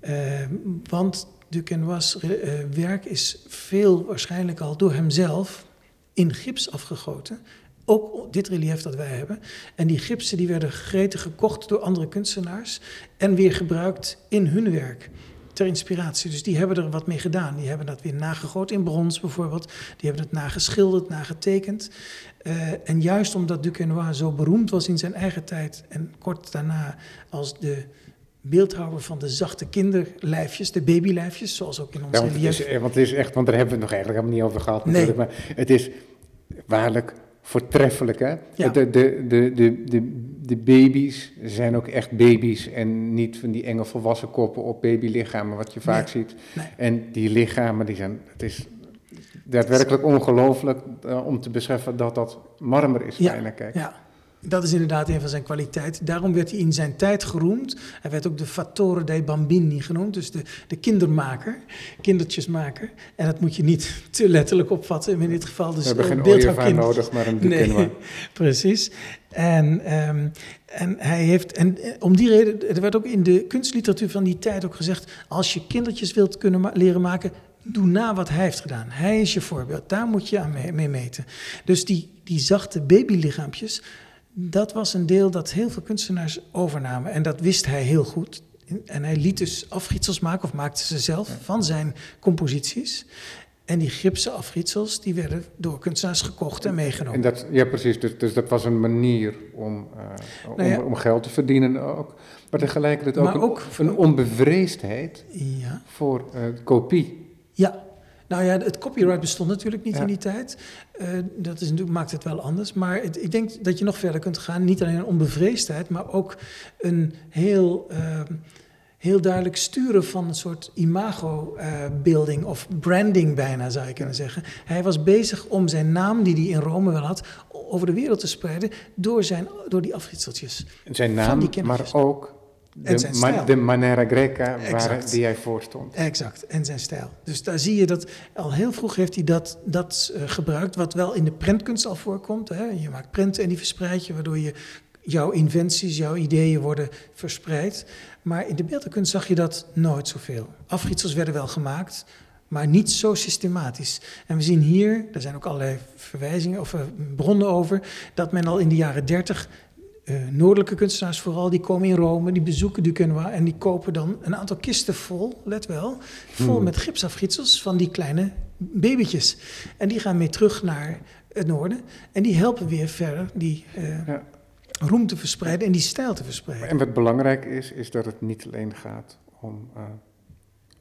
Eh, want Duquesnoy's eh, werk is veel waarschijnlijk al door hemzelf in gips afgegoten. Ook dit relief dat wij hebben. En die gipsen die werden gretig gekocht door andere kunstenaars en weer gebruikt in hun werk. Ter inspiratie. Dus die hebben er wat mee gedaan. Die hebben dat weer nagegoten in brons bijvoorbeeld. Die hebben het nageschilderd, nagetekend. Eh, en juist omdat Duquesnoy zo beroemd was in zijn eigen tijd en kort daarna als de beeldhouwer van de zachte kinderlijfjes, de babylijfjes, zoals ook in ons Ja, want, het relief. is, eh, want het is echt, want daar hebben we het nog eigenlijk helemaal niet over gehad Nee. maar het is waarlijk voortreffelijk hè. Ja. De, de, de, de, de, de baby's zijn ook echt baby's en niet van die enge volwassen koppen op babylichamen wat je vaak Nee. ziet. Nee. En die lichamen, die zijn, het is daadwerkelijk ongelooflijk eh, om te beseffen dat dat marmer is Ja. Ja, dat is inderdaad een van zijn kwaliteiten. Daarom werd hij in zijn tijd geroemd. Hij werd ook de fattore dei bambini genoemd, dus de, de kindermaker, kindertjesmaker. En dat moet je niet te letterlijk opvatten in dit geval. Dus we hebben eh, geen ooievaar kind- nodig, maar een. Nee, precies. En, ehm, en hij heeft, en eh, om die reden, er werd ook in de kunstliteratuur van die tijd ook gezegd: als je kindertjes wilt kunnen ma- leren maken, doe na wat hij heeft gedaan. Hij is je voorbeeld, daar moet je aan mee, mee meten. Dus die, die zachte babylichaampjes, dat was een deel dat heel veel kunstenaars overnamen. En dat wist hij heel goed. en hij liet dus afrietsels maken, of maakte ze zelf, van zijn composities. En die gipsen afrietsels, die werden door kunstenaars gekocht en meegenomen. En dat, ja, precies. Dus, dus dat was een manier om, uh, Nou ja. om, om geld te verdienen ook. Maar tegelijkertijd ook, Maar een, ook- een onbevreesdheid Ja. voor eh, kopie. Ja, nou ja, het copyright bestond natuurlijk niet Ja. in die tijd. Eh, dat is, natuurlijk- maakt het wel anders. Maar het- ik denk dat je nog verder kunt gaan. Niet alleen een onbevreesdheid, maar ook een heel, eh, heel duidelijk sturen van een soort imago-building of branding bijna, zou je kunnen zeggen. Hij was bezig om zijn naam, die hij in Rome wel had, over de wereld te spreiden door, zijn, door die afritseltjes. Zijn naam, die maar ook de, zijn ma- stijl. de Manera Greca waar, die hij voor stond. Exact, en zijn stijl. Dus daar zie je dat al heel vroeg heeft hij dat, dat eh, gebruikt, wat wel in de prentkunst al voorkomt. Hè. Je maakt prenten en die verspreid je, waardoor je jouw inventies, jouw ideeën worden verspreid. Maar in de beeldenkunst zag je dat nooit zoveel. Afrietsels werden wel gemaakt, maar niet zo systematisch. En we zien hier, er zijn ook allerlei verwijzingen of eh, bronnen over, dat men al in de jaren 30 eh, noordelijke kunstenaars vooral, die komen in Rome, die bezoeken Duquesnoy en die kopen dan een aantal kisten vol, let wel, vol Hmm. met gipsafgietsels van die kleine babytjes. En die gaan mee terug naar het noorden en die helpen weer verder die eh, Ja. roem te verspreiden en die stijl te verspreiden. En wat belangrijk is, is dat het niet alleen gaat om eh,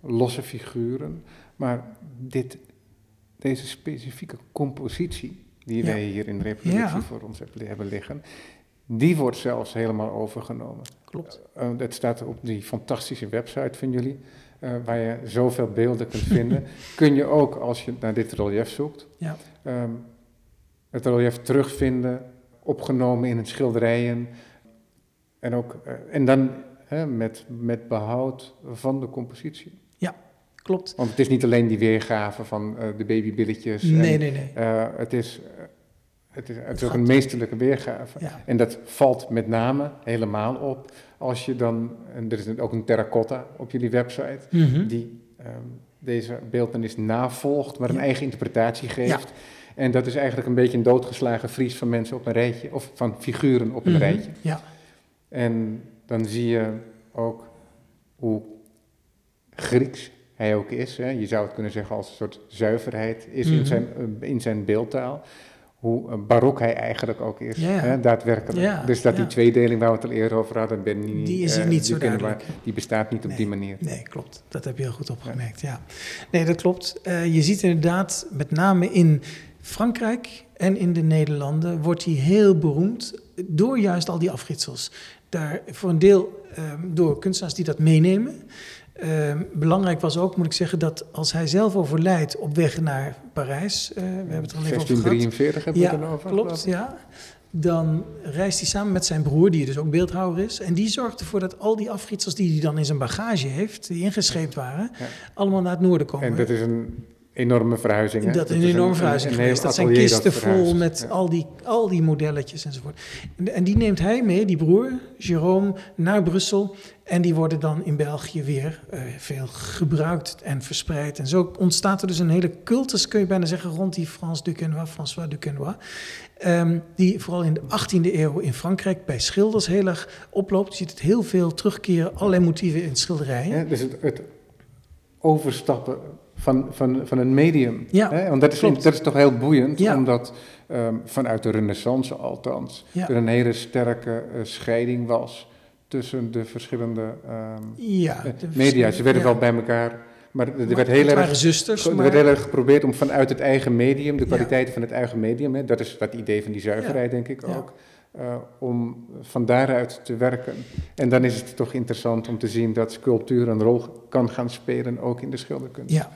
losse figuren, maar dit, deze specifieke compositie die Ja. wij hier in de reproductie Ja. voor ons hebben liggen, die wordt zelfs helemaal overgenomen. Klopt. Eh, het staat op die fantastische website van jullie, eh, waar je zoveel beelden kunt vinden. Kun je ook, als je naar dit relief zoekt, Ja. ehm, het relief terugvinden, opgenomen in het schilderijen. En, ook, eh, en dan hè, met, met behoud van de compositie. Klopt. Want het is niet alleen die weergave van eh, de babybilletjes. Nee, en, nee, nee. eh, het is, eh, het is, het is ook een meesterlijke weergave. Ja. En dat valt met name helemaal op als je dan, en er is ook een terracotta op jullie website, Mhm. die ehm, deze beeldenis navolgt, maar een Ja. eigen interpretatie geeft. En dat is eigenlijk een beetje een doodgeslagen vries van mensen op een rijtje, of van figuren op een Mhm. rijtje. Ja. En dan zie je ook hoe Grieks hij ook is. Hè. Je zou het kunnen zeggen als een soort zuiverheid is in, Mhm. zijn, eh, in zijn beeldtaal. Hoe barok hij eigenlijk ook is, Ja. Hè, daadwerkelijk. Ja, dus dat die tweedeling waar we het al eerder over hadden, Die is hier eh, niet zo duidelijk. die bestaat niet op die manier. Nee, klopt. Dat heb je heel goed opgemerkt, ja. Nee, dat klopt. Eh, je ziet inderdaad, met name in Frankrijk en in de Nederlanden, wordt hij heel beroemd door juist al die afritsels. Daar voor een deel ehm, door kunstenaars die dat meenemen. Ehm, belangrijk was ook, moet ik zeggen, dat als hij zelf overlijdt op weg naar Parijs, eh, we hebben het er al even over gehad. 1643 hebben we Ja, het dan over. klopt, ja. Dan reist hij samen met zijn broer, die dus ook beeldhouwer is. En die zorgt ervoor dat al die afritsels die hij dan in zijn bagage heeft, die ingescheept waren, Ja. allemaal naar het noorden komen. En dat is een enorme verhuizing. Hè? Dat is een enorme verhuizing een Dat zijn kisten vol met Ja. al, die, al die modelletjes enzovoort. En, en die neemt hij mee, die broer, Jérôme, naar Brussel. En die worden dan in België weer eh, veel gebruikt en verspreid. En zo ontstaat er dus een hele cultus, kun je bijna zeggen, rond die Frans Duquesnoy, François Duquesnoy. Ehm, die vooral in de 18e eeuw in Frankrijk bij schilders heel erg oploopt. Je ziet het heel veel terugkeren, allerlei motieven in schilderijen. Ja, dus het, het overstappen van, van, van een medium. Ja, hè? Want dat is, klopt. dat is toch heel boeiend, Ja. omdat ehm, vanuit de renaissance althans, Ja. er een hele sterke eh, scheiding was tussen de verschillende ehm, Ja, eh, de media. Ze werden ja. wel bij elkaar, maar er Maar werd heel erg... zusters, Er maar... werd heel erg geprobeerd om vanuit het eigen medium, de Ja. kwaliteiten van het eigen medium, hè, dat is dat idee van die zuiverheid, denk ik ook, eh, om van daaruit te werken. En dan is het toch interessant om te zien dat sculptuur een rol kan gaan spelen, ook in de schilderkunst. Ja,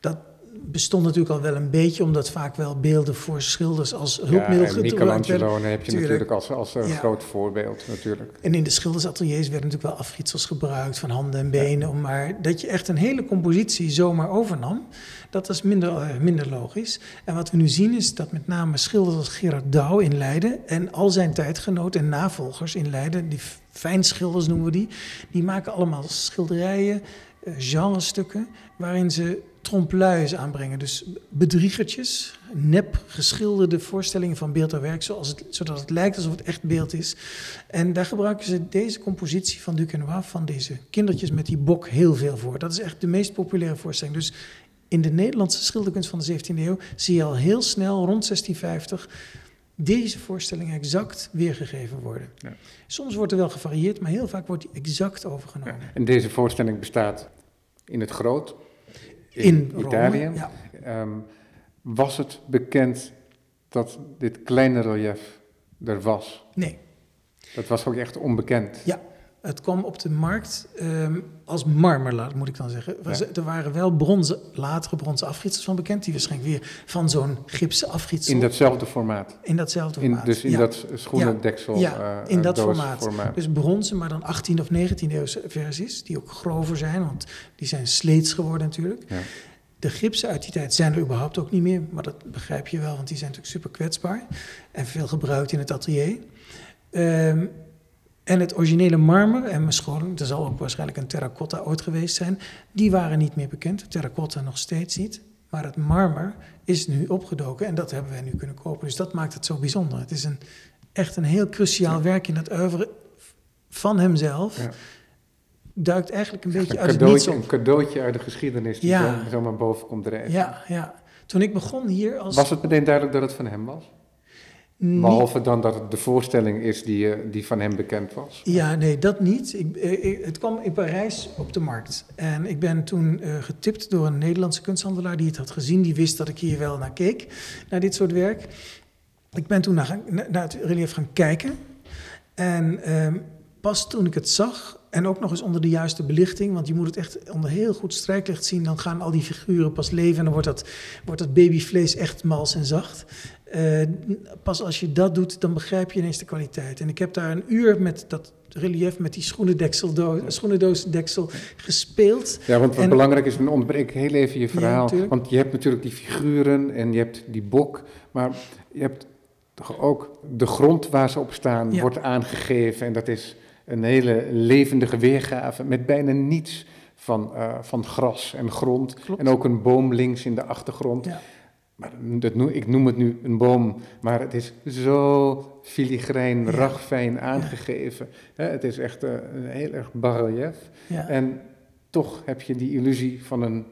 dat bestond natuurlijk al wel een beetje, omdat vaak wel beelden voor schilders als hulpmiddel ja, gebruikt werden. Michelangelo heb je Tuurlijk. natuurlijk als, als een Ja. groot voorbeeld natuurlijk. En in de schildersateliers werden natuurlijk wel afrietsels gebruikt van handen en benen. om Maar dat je echt een hele compositie zomaar overnam, dat was minder, eh, minder logisch. En wat we nu zien is dat met name schilders als Gerard Douw in Leiden en al zijn tijdgenoten en navolgers in Leiden, die fijnschilders noemen we die, die maken allemaal schilderijen, eh, genrestukken, waarin ze trompe-l'œils aanbrengen. Dus bedriegertjes, nep geschilderde voorstellingen van beeld en werk, zoals het, zodat het lijkt alsof het echt beeld is. En daar gebruiken ze deze compositie van Duquesnoy, van deze kindertjes met die bok, heel veel voor. Dat is echt de meest populaire voorstelling. Dus in de Nederlandse schilderkunst van de 17e eeuw zie je al heel snel, rond 1650, deze voorstelling exact weergegeven worden. Ja. Soms wordt er wel gevarieerd, maar heel vaak wordt die exact overgenomen. Ja. En deze voorstelling bestaat in het groot, in, In Italië. Ja. Ehm, was het bekend dat dit kleine relief er was? Nee, Dat was ook echt onbekend. Ja, het kwam op de markt ehm, als marmerlaat, moet ik dan zeggen. Ja. Er waren wel bronzen, latere bronzen afgietsels van bekend, die waarschijnlijk weer van zo'n gipsen afgietsel In datzelfde formaat. in datzelfde In, formaat. dus in ja. dat schoenendeksel. Ja, eh, in dat formaat. Dus bronzen, maar dan 18e of 19e eeuwse versies, die ook grover zijn, want die zijn sleets geworden natuurlijk. Ja. De gipsen uit die tijd zijn er überhaupt ook niet meer, maar dat begrijp je wel, want die zijn natuurlijk super kwetsbaar en veel gebruikt in het atelier. Ehm, en het originele marmer en mijn scholing, er zal ook waarschijnlijk een terracotta ooit geweest zijn, die waren niet meer bekend. Terracotta nog steeds niet. Maar het marmer is nu opgedoken en dat hebben wij nu kunnen kopen. Dus dat maakt het zo bijzonder. Het is een, echt een heel cruciaal werk in het oeuvre van hemzelf. Ja. Duikt eigenlijk een beetje Een uit het niets cadeautje, op. een cadeautje uit de geschiedenis die Ja. zo, zomaar boven komt drijven. Ja, ja. Toen ik begon hier als... Was het meteen duidelijk dat het van hem was? Behalve dan dat het de voorstelling is die, eh, die van hem bekend was. Ja, nee, dat niet. Ik, eh, ik- het kwam in Parijs op de markt. En ik ben toen eh, getipt door een Nederlandse kunsthandelaar die het had gezien. Die wist dat ik hier wel naar keek, naar dit soort werk. Ik ben toen naar, naar het relief gaan kijken. En ehm, pas toen ik het zag, en ook nog eens onder de juiste belichting, want je moet het echt onder heel goed strijklicht zien, dan gaan al die figuren pas leven en dan wordt dat, wordt dat babyvlees echt mals en zacht. Eh, pas als je dat doet, dan begrijp je ineens de kwaliteit. En ik heb daar een uur met dat relief, met die schoenendoosdeksel gespeeld. Ja, want wat En- belangrijk is, dan onderbreek ik heel even je verhaal. want je hebt natuurlijk die figuren en je hebt die bok, maar je hebt toch ook de grond waar ze op staan, Ja. wordt aangegeven. En dat is een hele levendige weergave met bijna niets van, eh, van gras en grond. Klopt. En ook een boom links in de achtergrond. Ja. Maar dat noem, ik noem het nu een boom, maar het is zo filigrijn, Ja. ragfijn aangegeven. Hè, het is echt eh, een heel erg barrelief. Ja, En toch heb je die illusie van een,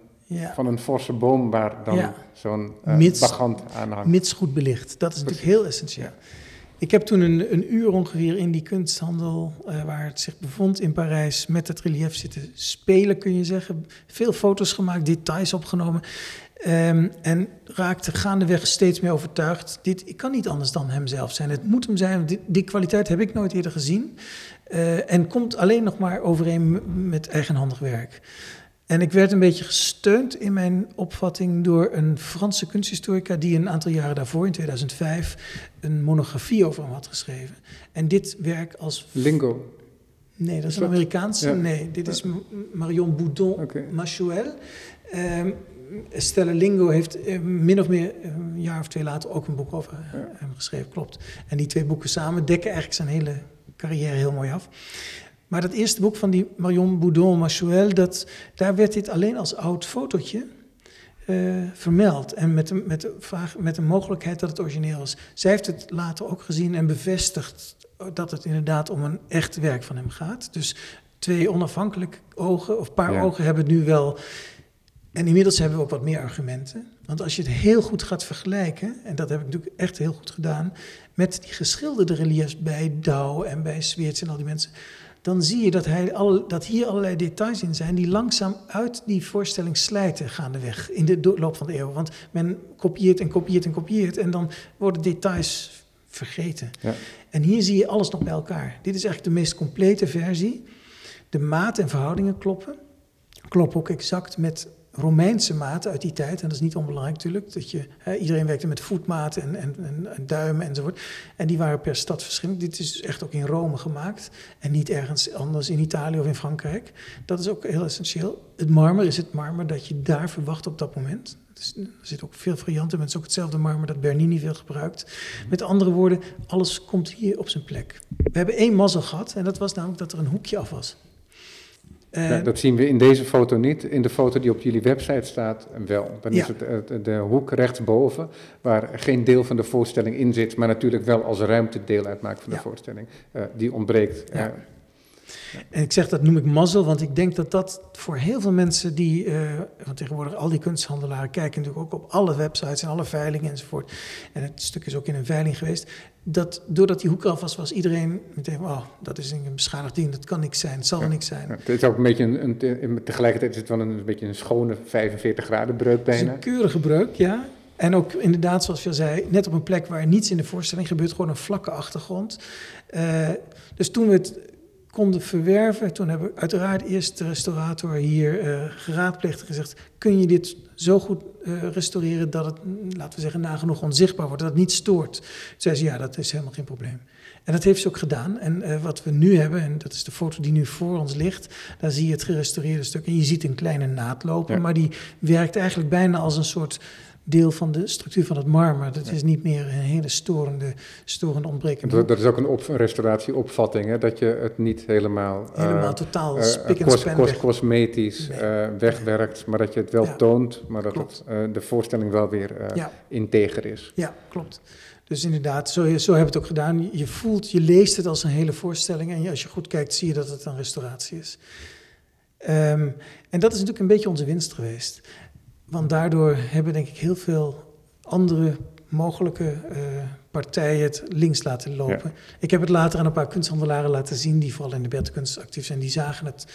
van een forse boom waar dan zo'n Mits- bagant aan hangt. Mits goed belicht. Dat is natuurlijk heel essentieel. Ik heb toen een, een uur ongeveer in die kunsthandel, eh, waar het zich bevond in Parijs, met het relief zitten spelen, kun je zeggen. Veel foto's gemaakt, details opgenomen. Ehm, en raakte gaandeweg steeds meer overtuigd. Dit ik kan niet anders dan hemzelf zijn. Het moet hem zijn. Die, die kwaliteit heb ik nooit eerder gezien. Eh, en komt alleen nog maar overeen met eigenhandig werk. En ik werd een beetje gesteund in mijn opvatting door een Franse kunsthistorica die een aantal jaren daarvoor, in 2005, een monografie over hem had geschreven. En dit werk als. Lingo. Nee, dat is een Amerikaanse. ja. Nee, dit is Marion Boudon. Machuel. Ehm Stella Lingo heeft eh, min of meer eh, een jaar of twee later ook een boek over eh, Ja. hem geschreven, klopt. En die twee boeken samen dekken eigenlijk zijn hele carrière heel mooi af. Maar dat eerste boek van die Marion Boudon Machuel, dat, daar werd dit alleen als oud fotootje vermeld. En met de, met, de vraag, met de mogelijkheid dat het origineel was. Zij heeft het later ook gezien en bevestigd dat het inderdaad om een echt werk van hem gaat. Dus twee onafhankelijke ogen, of paar Ja. ogen, hebben het nu wel. En inmiddels hebben we ook wat meer argumenten. Want als je het heel goed gaat vergelijken, en dat heb ik natuurlijk echt heel goed gedaan, met die geschilderde reliefs bij Douw en bij Sweerts en al die mensen, dan zie je dat, hij al, dat hier allerlei details in zijn die langzaam uit die voorstelling slijten gaandeweg in de loop van de eeuw. Want men kopieert en kopieert en kopieert en dan worden details vergeten. Ja. En hier zie je alles nog bij elkaar. Dit is eigenlijk de meest complete versie. De maat en verhoudingen kloppen. Kloppen ook exact met Romeinse maten uit die tijd. En dat is niet onbelangrijk natuurlijk. Dat je, hè, iedereen werkte met voetmaten en, en, en, en duimen enzovoort. En die waren per stad verschillend. Dit is echt ook in Rome gemaakt. En niet ergens anders in Italië of in Frankrijk. Dat is ook heel essentieel. Het marmer is het marmer dat je daar verwacht op dat moment. Dus er zit ook veel varianten. Het is ook hetzelfde marmer dat Bernini veel gebruikt. Met andere woorden, alles komt hier op zijn plek. We hebben één mazzel gehad. En dat was namelijk dat er een hoekje af was. Eh, Ja, dat zien we in deze foto niet. In de foto die op jullie website staat wel. Dan Ja. is het de hoek rechtsboven, waar geen deel van de voorstelling in zit, maar natuurlijk wel als ruimte deel uitmaakt van de Ja. voorstelling. Eh, die ontbreekt. Ja. En ik zeg dat noem ik mazzel, want ik denk dat dat voor heel veel mensen die, eh, want tegenwoordig al die kunsthandelaren kijken natuurlijk ook op alle websites en alle veilingen enzovoort. En het stuk is ook in een veiling geweest. Dat doordat die hoek eraf was, was iedereen meteen, oh, dat is een beschadigd ding, dat kan niks zijn, het zal Ja. niks zijn. Ja, het is ook een beetje een, tegelijkertijd is het wel een, een beetje een schone 45 graden breuk Het is bijna. een keurige breuk, ja. En ook inderdaad, zoals je al zei, net op een plek waar niets in de voorstelling gebeurt, gewoon een vlakke achtergrond. Eh, dus toen we het konden verwerven, toen hebben we uiteraard eerst de restaurator hier eh geraadpleegd en gezegd: kun je dit zo goed eh, restaureren dat het, laten we zeggen, nagenoeg onzichtbaar wordt, dat het niet stoort? Toen zei ze: ja, dat is helemaal geen probleem. En dat heeft ze ook gedaan. En eh, wat we nu hebben, en dat is de foto die nu voor ons ligt, daar zie je het gerestaureerde stuk. En je ziet een kleine naad lopen, Ja. maar die werkt eigenlijk bijna als een soort deel van de structuur van het marmer. Dat is niet meer een hele storende, storende ontbrekende Dat, dat is ook een, op, een restauratieopvatting, hè, dat je het niet helemaal, eh, Helemaal totaal eh, spik en cos- cosmetisch Nee. eh, wegwerkt, maar dat je het wel Ja. toont, maar dat het, de voorstelling wel weer Ja. integer is. Ja, klopt. Dus inderdaad, zo, zo hebben we het ook gedaan. Je- voelt, je leest het als een hele voorstelling. En als je goed kijkt, zie je dat het een restauratie is. Ehm, en dat is natuurlijk een beetje onze winst geweest. Want daardoor hebben denk ik heel veel andere mogelijke eh, partijen het links laten lopen. Ik heb het later aan een paar kunsthandelaren laten zien... die vooral in de beeldkunst actief zijn. Die zagen het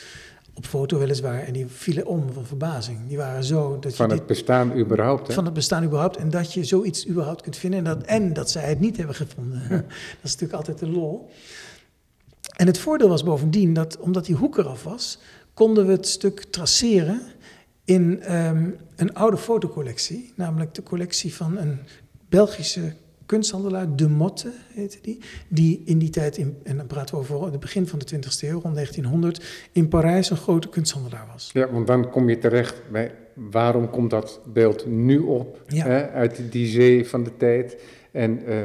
op foto weliswaar en die vielen om van verbazing. Die waren zo... Dat Van je het dit, bestaan überhaupt. Hè? van het bestaan überhaupt. En dat je zoiets überhaupt kunt vinden. En dat, en dat zij het niet hebben gevonden. dat is natuurlijk altijd de lol. En het voordeel was bovendien dat, omdat die hoek eraf was, konden we het stuk traceren in ehm, een oude fotocollectie. Namelijk de collectie van een Belgische kunsthandelaar, De Motte heette die. Die in die tijd, in, en dan praten we over het begin van de 20e eeuw, rond 1900, in Parijs een grote kunsthandelaar was. Ja, want dan kom je terecht bij waarom komt dat beeld nu op Ja. hè, uit die zee van de tijd en eh,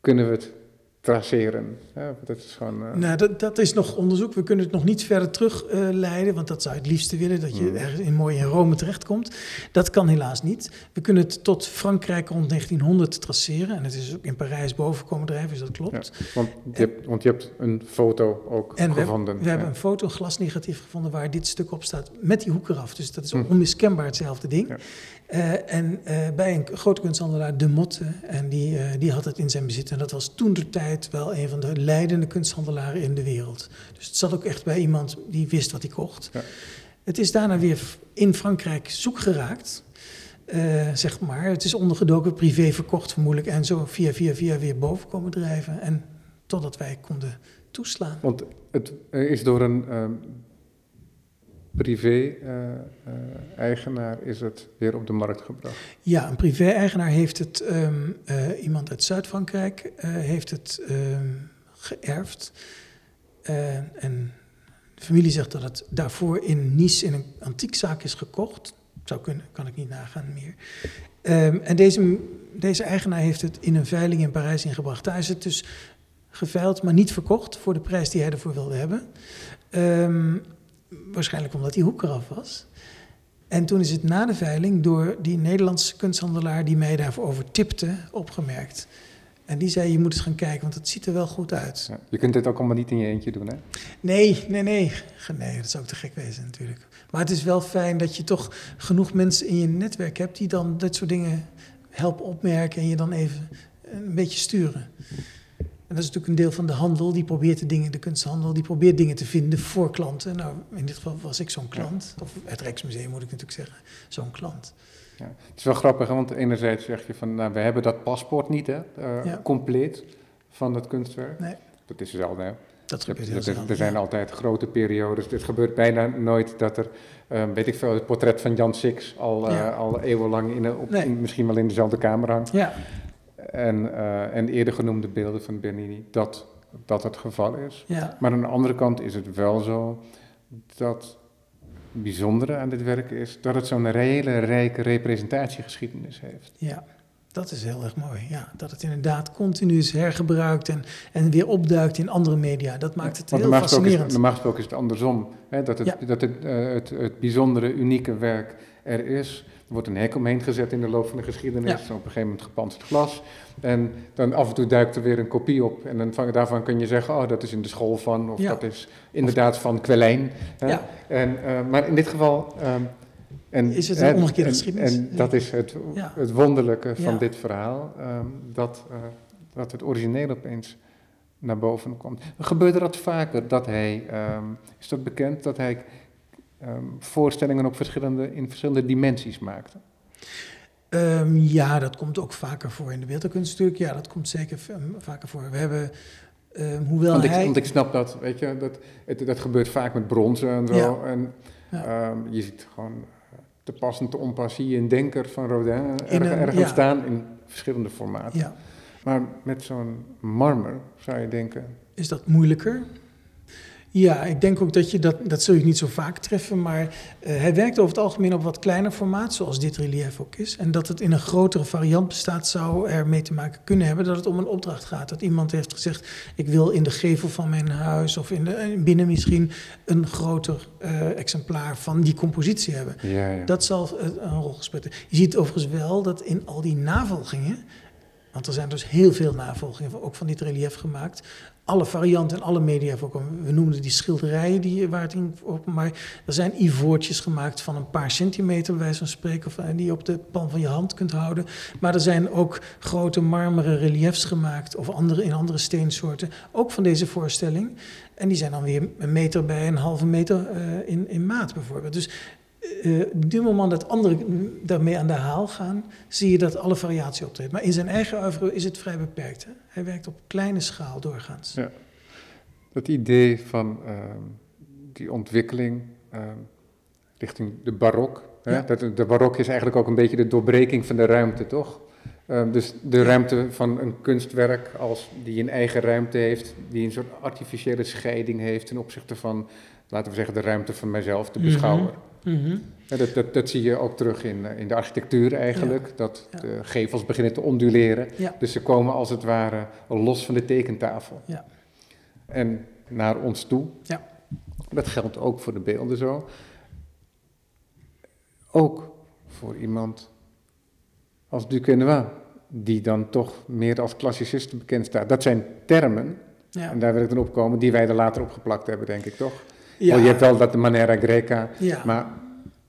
kunnen we het traceren? Ja, dat is gewoon. eh, Nou, dat, dat is nog onderzoek. We kunnen het nog niet verder terugleiden, want dat zou je het liefste willen, dat je Mm. ergens in mooi in Rome terechtkomt. Dat kan helaas niet. We kunnen het tot Frankrijk rond 1900 traceren. En het is ook in Parijs boven komen drijven, dus dat klopt. want, je hebt, want je hebt een foto ook En we, gevonden. hebben, we hebben een foto, een glasnegatief gevonden waar dit stuk op staat met die hoek eraf. Dus dat is Hm. onmiskenbaar hetzelfde ding. Ja. Eh, en eh, bij een grote kunsthandelaar, De Motte, en die, eh, die had het in zijn bezit. En dat was toen de tijd wel een van de leidende kunsthandelaren in de wereld. Dus het zat ook echt bij iemand die wist wat hij kocht. Ja. Het is daarna weer in Frankrijk zoek geraakt. eh, zeg maar. Het is ondergedoken, privé verkocht vermoedelijk. En zo via, via, via weer boven komen drijven. En totdat wij konden toeslaan. Want het is door een ehm, privé-eigenaar is het weer op de markt gebracht. Ja, een privé-eigenaar heeft het, ehm, eh, iemand uit Zuid-Frankrijk eh, heeft het ehm, geërfd. Eh, en de familie zegt dat het daarvoor in Nice in een antiekzaak is gekocht. Zou kunnen, kan ik niet nagaan meer. Ehm, en deze, deze eigenaar heeft het in een veiling in Parijs ingebracht. Daar is het dus geveild, maar niet verkocht voor de prijs die hij ervoor wilde hebben. Ehm, waarschijnlijk omdat die hoek eraf was. En toen is het na de veiling door die Nederlandse kunsthandelaar die mij daarvoor over tipte, opgemerkt. En die zei, je moet eens gaan kijken, want het ziet er wel goed uit. Ja. Je kunt dit ook allemaal niet in je eentje doen, hè? Nee, nee, nee. Nee, dat zou ook te gek wezen natuurlijk. Maar het is wel fijn dat je toch genoeg mensen in je netwerk hebt die dan dit soort dingen helpen opmerken en je dan even een beetje sturen. En dat is natuurlijk een deel van de handel, die probeert de dingen, de kunsthandel, die probeert dingen te vinden voor klanten. Nou, in dit geval was ik zo'n klant, of het Rijksmuseum moet ik natuurlijk zeggen, zo'n klant. Ja. Het is wel grappig, hè, want enerzijds zeg je van, nou, we hebben dat paspoort niet, hè, eh, Ja. compleet van het kunstwerk. Nee. Dat is zelden, hè. Dat gebeurt heel er- er zijn altijd grote periodes. Het gebeurt bijna nooit dat er, eh, weet ik veel, het portret van Jan Six al, eh, al eeuwenlang in, op, Nee. in- misschien wel in dezelfde kamer hangt. Ja, En, eh, en eerder genoemde beelden van Bernini, dat dat het geval is. ja, Maar aan de andere kant is het wel zo dat bijzondere aan dit werk is dat het zo'n hele rijke representatiegeschiedenis heeft. ja. Dat is heel erg mooi, ja. Dat het inderdaad continu is hergebruikt en, en weer opduikt in andere media. Dat maakt het Want heel gesproken is, fascinerend. normaal gesproken is het andersom. Hè? Dat, het, Ja. dat het, eh, het, het bijzondere, unieke werk er is. Er wordt een hek omheen gezet in de loop van de geschiedenis. Ja. Op een gegeven moment gepantserd glas. En dan af en toe duikt er weer een kopie op. En dan van, daarvan kun je zeggen, oh, dat is in de school van. Of Ja. dat is inderdaad van Kwelijn. Ja. En, eh, maar in dit geval... ehm, en, Is het een omgekeerde en- geschiedenis? En dat is het, het wonderlijke van dit verhaal. ehm, dat, eh, dat het origineel opeens naar boven komt. Gebeurde dat vaker? Dat hij, ehm, is dat bekend, dat hij ehm, voorstellingen op verschillende, in verschillende dimensies maakte? Ehm, ja, dat komt ook vaker voor in de beeldkunst natuurlijk. Ja, dat komt zeker v- vaker voor. We hebben, ehm, hoewel Want ik, hij... want ik snap dat, weet je, dat, het, dat gebeurt vaak met bronzen en zo. Ja. En Ja. ehm, je ziet gewoon eh, te pas en te onpas zie je een denker van Rodin In erg, ergens ja. staan in verschillende formaten. ja, Maar met zo'n marmer zou je denken, is dat moeilijker? Ja, ik denk ook dat je dat, dat zul je niet zo vaak treffen, maar eh, hij werkt over het algemeen op wat kleiner formaat, zoals dit relief ook is. En dat het in een grotere variant bestaat, zou er mee te maken kunnen hebben dat het om een opdracht gaat. Dat iemand heeft gezegd, ik wil in de gevel van mijn huis of in de, eh, binnen misschien een groter eh, exemplaar van die compositie hebben. ja, ja. Dat zal een rol gespeeld hebben. Je ziet overigens wel dat in al die navolgingen, want er zijn dus heel veel navolgingen, ook van dit relief gemaakt. Alle varianten en alle media voorkomen. We noemden die schilderijen die, waar het op, maar er zijn ivoortjes gemaakt van een paar centimeter, bij wijze van spreken, eh, die je op de palm van je hand kunt houden. Maar er zijn ook grote marmeren reliefs gemaakt, of andere, in andere steensoorten, ook van deze voorstelling. En die zijn dan weer een meter bij een halve meter eh, in, in maat bijvoorbeeld. Dus eh du moment dat anderen daarmee aan de haal gaan, zie je dat alle variatie optreedt. Maar in zijn eigen oeuvre is het vrij beperkt. Hè? Hij werkt op kleine schaal doorgaans. Ja. Dat idee van ehm, die ontwikkeling ehm, richting de barok. Hè? Ja. Dat, de barok is eigenlijk ook een beetje de doorbreking van de ruimte, toch? Ehm, dus de ruimte van een kunstwerk als die een eigen ruimte heeft, die een soort artificiële scheiding heeft ten opzichte van, laten we zeggen, de ruimte van mijzelf, de Mhm. Mhm. Ja, dat, dat, dat zie je ook terug in, eh, in de architectuur eigenlijk, dat de gevels beginnen te onduleren. Dus ze komen als het ware los van de tekentafel. Ja. En naar ons toe. Ja. Dat geldt ook voor de beelden zo. Ook voor iemand als Duquesnoy, die dan toch meer als klassicist bekend staat. Dat zijn termen, Ja. en daar wil ik dan opkomen, die wij er later opgeplakt hebben, denk ik toch? Ja. Oh, je hebt wel dat de Manera Greca, Ja. maar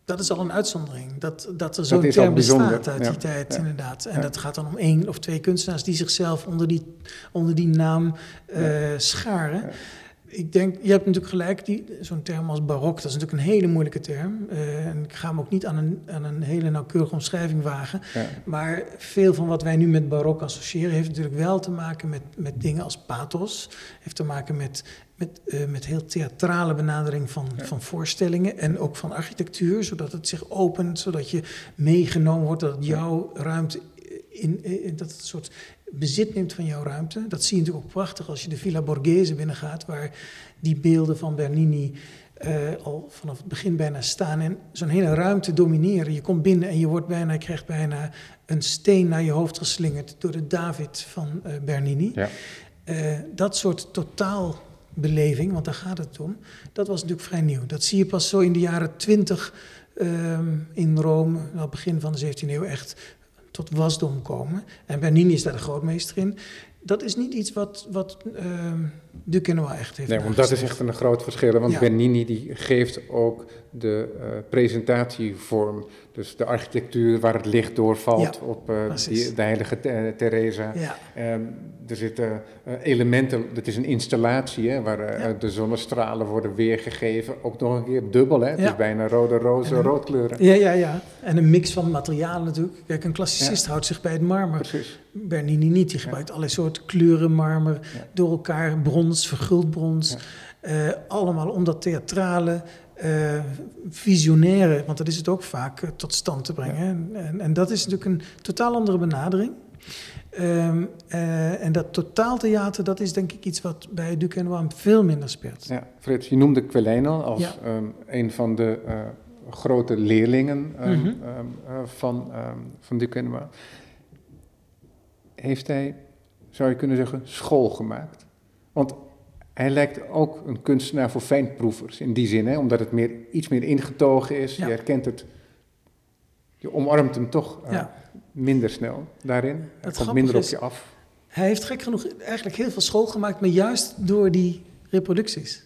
Dat is al een uitzondering. Dat, dat er zo'n term bestaat uit ja. die tijd, inderdaad. En dat gaat dan om één of twee kunstenaars die zichzelf onder die, onder die naam eh, scharen. Ik denk, je hebt natuurlijk gelijk, die- zo'n term als barok, dat is natuurlijk een hele moeilijke term. Eh, en ik ga hem ook niet aan een, aan een hele nauwkeurige omschrijving wagen. ja, Maar veel van wat wij nu met barok associëren, heeft natuurlijk wel te maken met, met dingen als pathos. Heeft te maken met, met, eh, met heel theatrale benadering van, van voorstellingen en ook van architectuur, zodat het zich opent, zodat je meegenomen wordt, dat het jouw ruimte in, in dat het een soort bezit neemt van jouw ruimte. Dat zie je natuurlijk ook prachtig als je de Villa Borghese binnengaat, waar die beelden van Bernini eh, al vanaf het begin bijna staan en zo'n hele ruimte domineren. Je komt binnen en je wordt bijna, je krijgt bijna een steen naar je hoofd geslingerd door de David van eh, Bernini. ja. Eh, dat soort totaalbeleving, want daar gaat het om, dat was natuurlijk vrij nieuw. Dat zie je pas zo in de jaren twintig in Rome, aan het begin van de 17e eeuw, echt tot wasdom komen. En Bernini is daar de grootmeester in. Dat is niet iets wat, wat ehm Duquesnoy echt heeft Nee, want dat is echt een groot verschil. Want Ja. Bernini die geeft ook de eh, presentatievorm. Dus de architectuur waar het licht doorvalt Ja, op eh, die, de heilige. Ja, Ehm, er zitten eh, elementen, het is een installatie hè, waar Ja. de zonnestralen worden weergegeven. Ook nog een keer dubbel, hè? het is bijna rode roze, roodkleuren. ja, ja, ja. En een mix van materialen natuurlijk. Kijk, een klassicist houdt zich bij het marmer. Precies. Bernini niet. Die gebruikt allerlei soorten kleuren, marmer, door elkaar, brons, verguld brons. Allemaal om dat theatrale, eh, visionaire, want dat is het ook vaak, eh, tot stand te brengen. En, en dat is natuurlijk een totaal andere benadering. Ehm, eh, en dat totaaltheater, dat is denk ik iets wat bij Duquesnoy veel minder speelt. Ja, Frits, je noemde Quellijn al als Ja. ehm, een van de grote leerlingen ehm, Mhm. van, van Duquesnoy. heeft hij, zou je kunnen zeggen, school gemaakt. Want hij lijkt ook een kunstenaar voor fijnproevers in die zin, hè, omdat het meer, iets meer ingetogen is. Ja. Je herkent het, je omarmt hem toch eh, Ja. minder snel daarin. Hij komt minder op je af. Hij heeft gek genoeg eigenlijk heel veel school gemaakt, maar juist door die reproducties.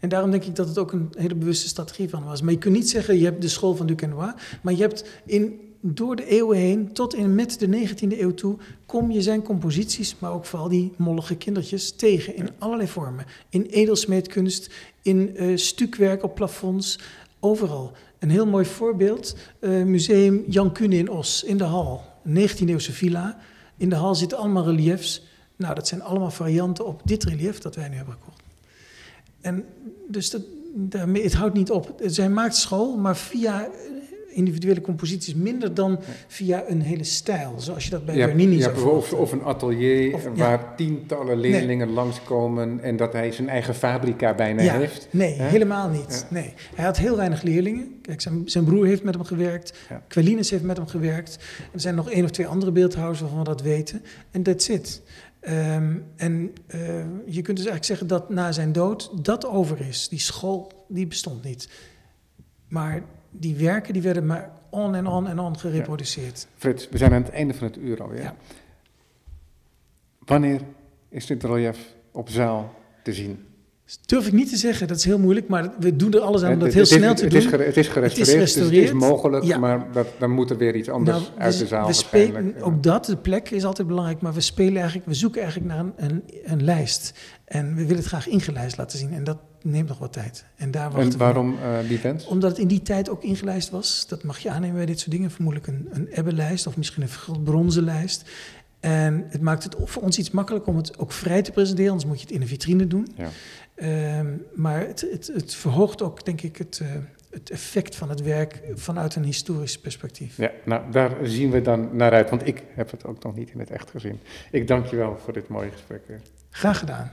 En daarom denk ik dat het ook een hele bewuste strategie van was. Maar je kunt niet zeggen, je hebt de school van Duquesnoy, maar je hebt in, door de eeuwen heen, tot in met de 19e eeuw toe, kom je zijn composities, maar ook vooral die mollige kindertjes tegen in allerlei vormen. In edelsmeedkunst, in eh stukwerk op plafonds, overal. Een heel mooi voorbeeld, eh, museum Jan Kuhne in Os, in de hal. Een 19e-eeuwse villa. In de hal zitten allemaal reliefs. Nou, dat zijn allemaal varianten op dit relief dat wij nu hebben gekocht. En dus dat, daarmee, het houdt niet op. Zij maakt school, maar via individuele composities minder dan via een hele stijl. Zoals je dat bij Ja, Bernini ja, zou bijvoorbeeld of, of een atelier Of- ja. waar tientallen leerlingen langskomen en dat hij zijn eigen fabrica bijna Ja, heeft. Nee, helemaal niet. Nee. Hij had heel weinig leerlingen. Kijk, zijn, zijn broer heeft met hem gewerkt. Ja. Heeft met hem gewerkt. Er zijn nog één of twee andere beeldhouwers waarvan we dat weten. En that's it. Ehm, en eh, je kunt dus eigenlijk zeggen dat na zijn dood dat over is. Die school, die bestond niet. Maar die werken, die werden maar on en on en on gereproduceerd. Frits, we zijn aan het einde van het uur alweer. Ja. Wanneer is dit relief op zaal te zien? Dat durf ik niet te zeggen, dat is heel moeilijk. Maar we doen er alles aan om dat Het- heel het is- snel te het doen. Is, het is gerestaureerd, dus het is gerestaureerd. mogelijk, Ja. maar dat, dan moet er weer iets anders Nou, uit de zaal we spelen, ook dat, de plek is altijd belangrijk, maar we spelen eigenlijk, we zoeken eigenlijk naar een, een, een lijst. En we willen het graag ingelijst laten zien. En dat neemt nog wat tijd. En daar en waarom eh, die wens? Omdat het in die tijd ook ingelijst was. Dat mag je aannemen bij dit soort dingen. Vermoedelijk een, een ebbenlijst of misschien een bronzen lijst. En het maakt het voor ons iets makkelijker om het ook vrij te presenteren. Anders moet je het in een vitrine doen. Ja. Ehm, maar het, het, het verhoogt ook, denk ik, het, eh, het effect van het werk vanuit een historisch perspectief. Ja, nou, daar zien we dan naar uit, want ik heb het ook nog niet in het echt gezien. Ik dank je wel voor dit mooie gesprek weer. Graag gedaan.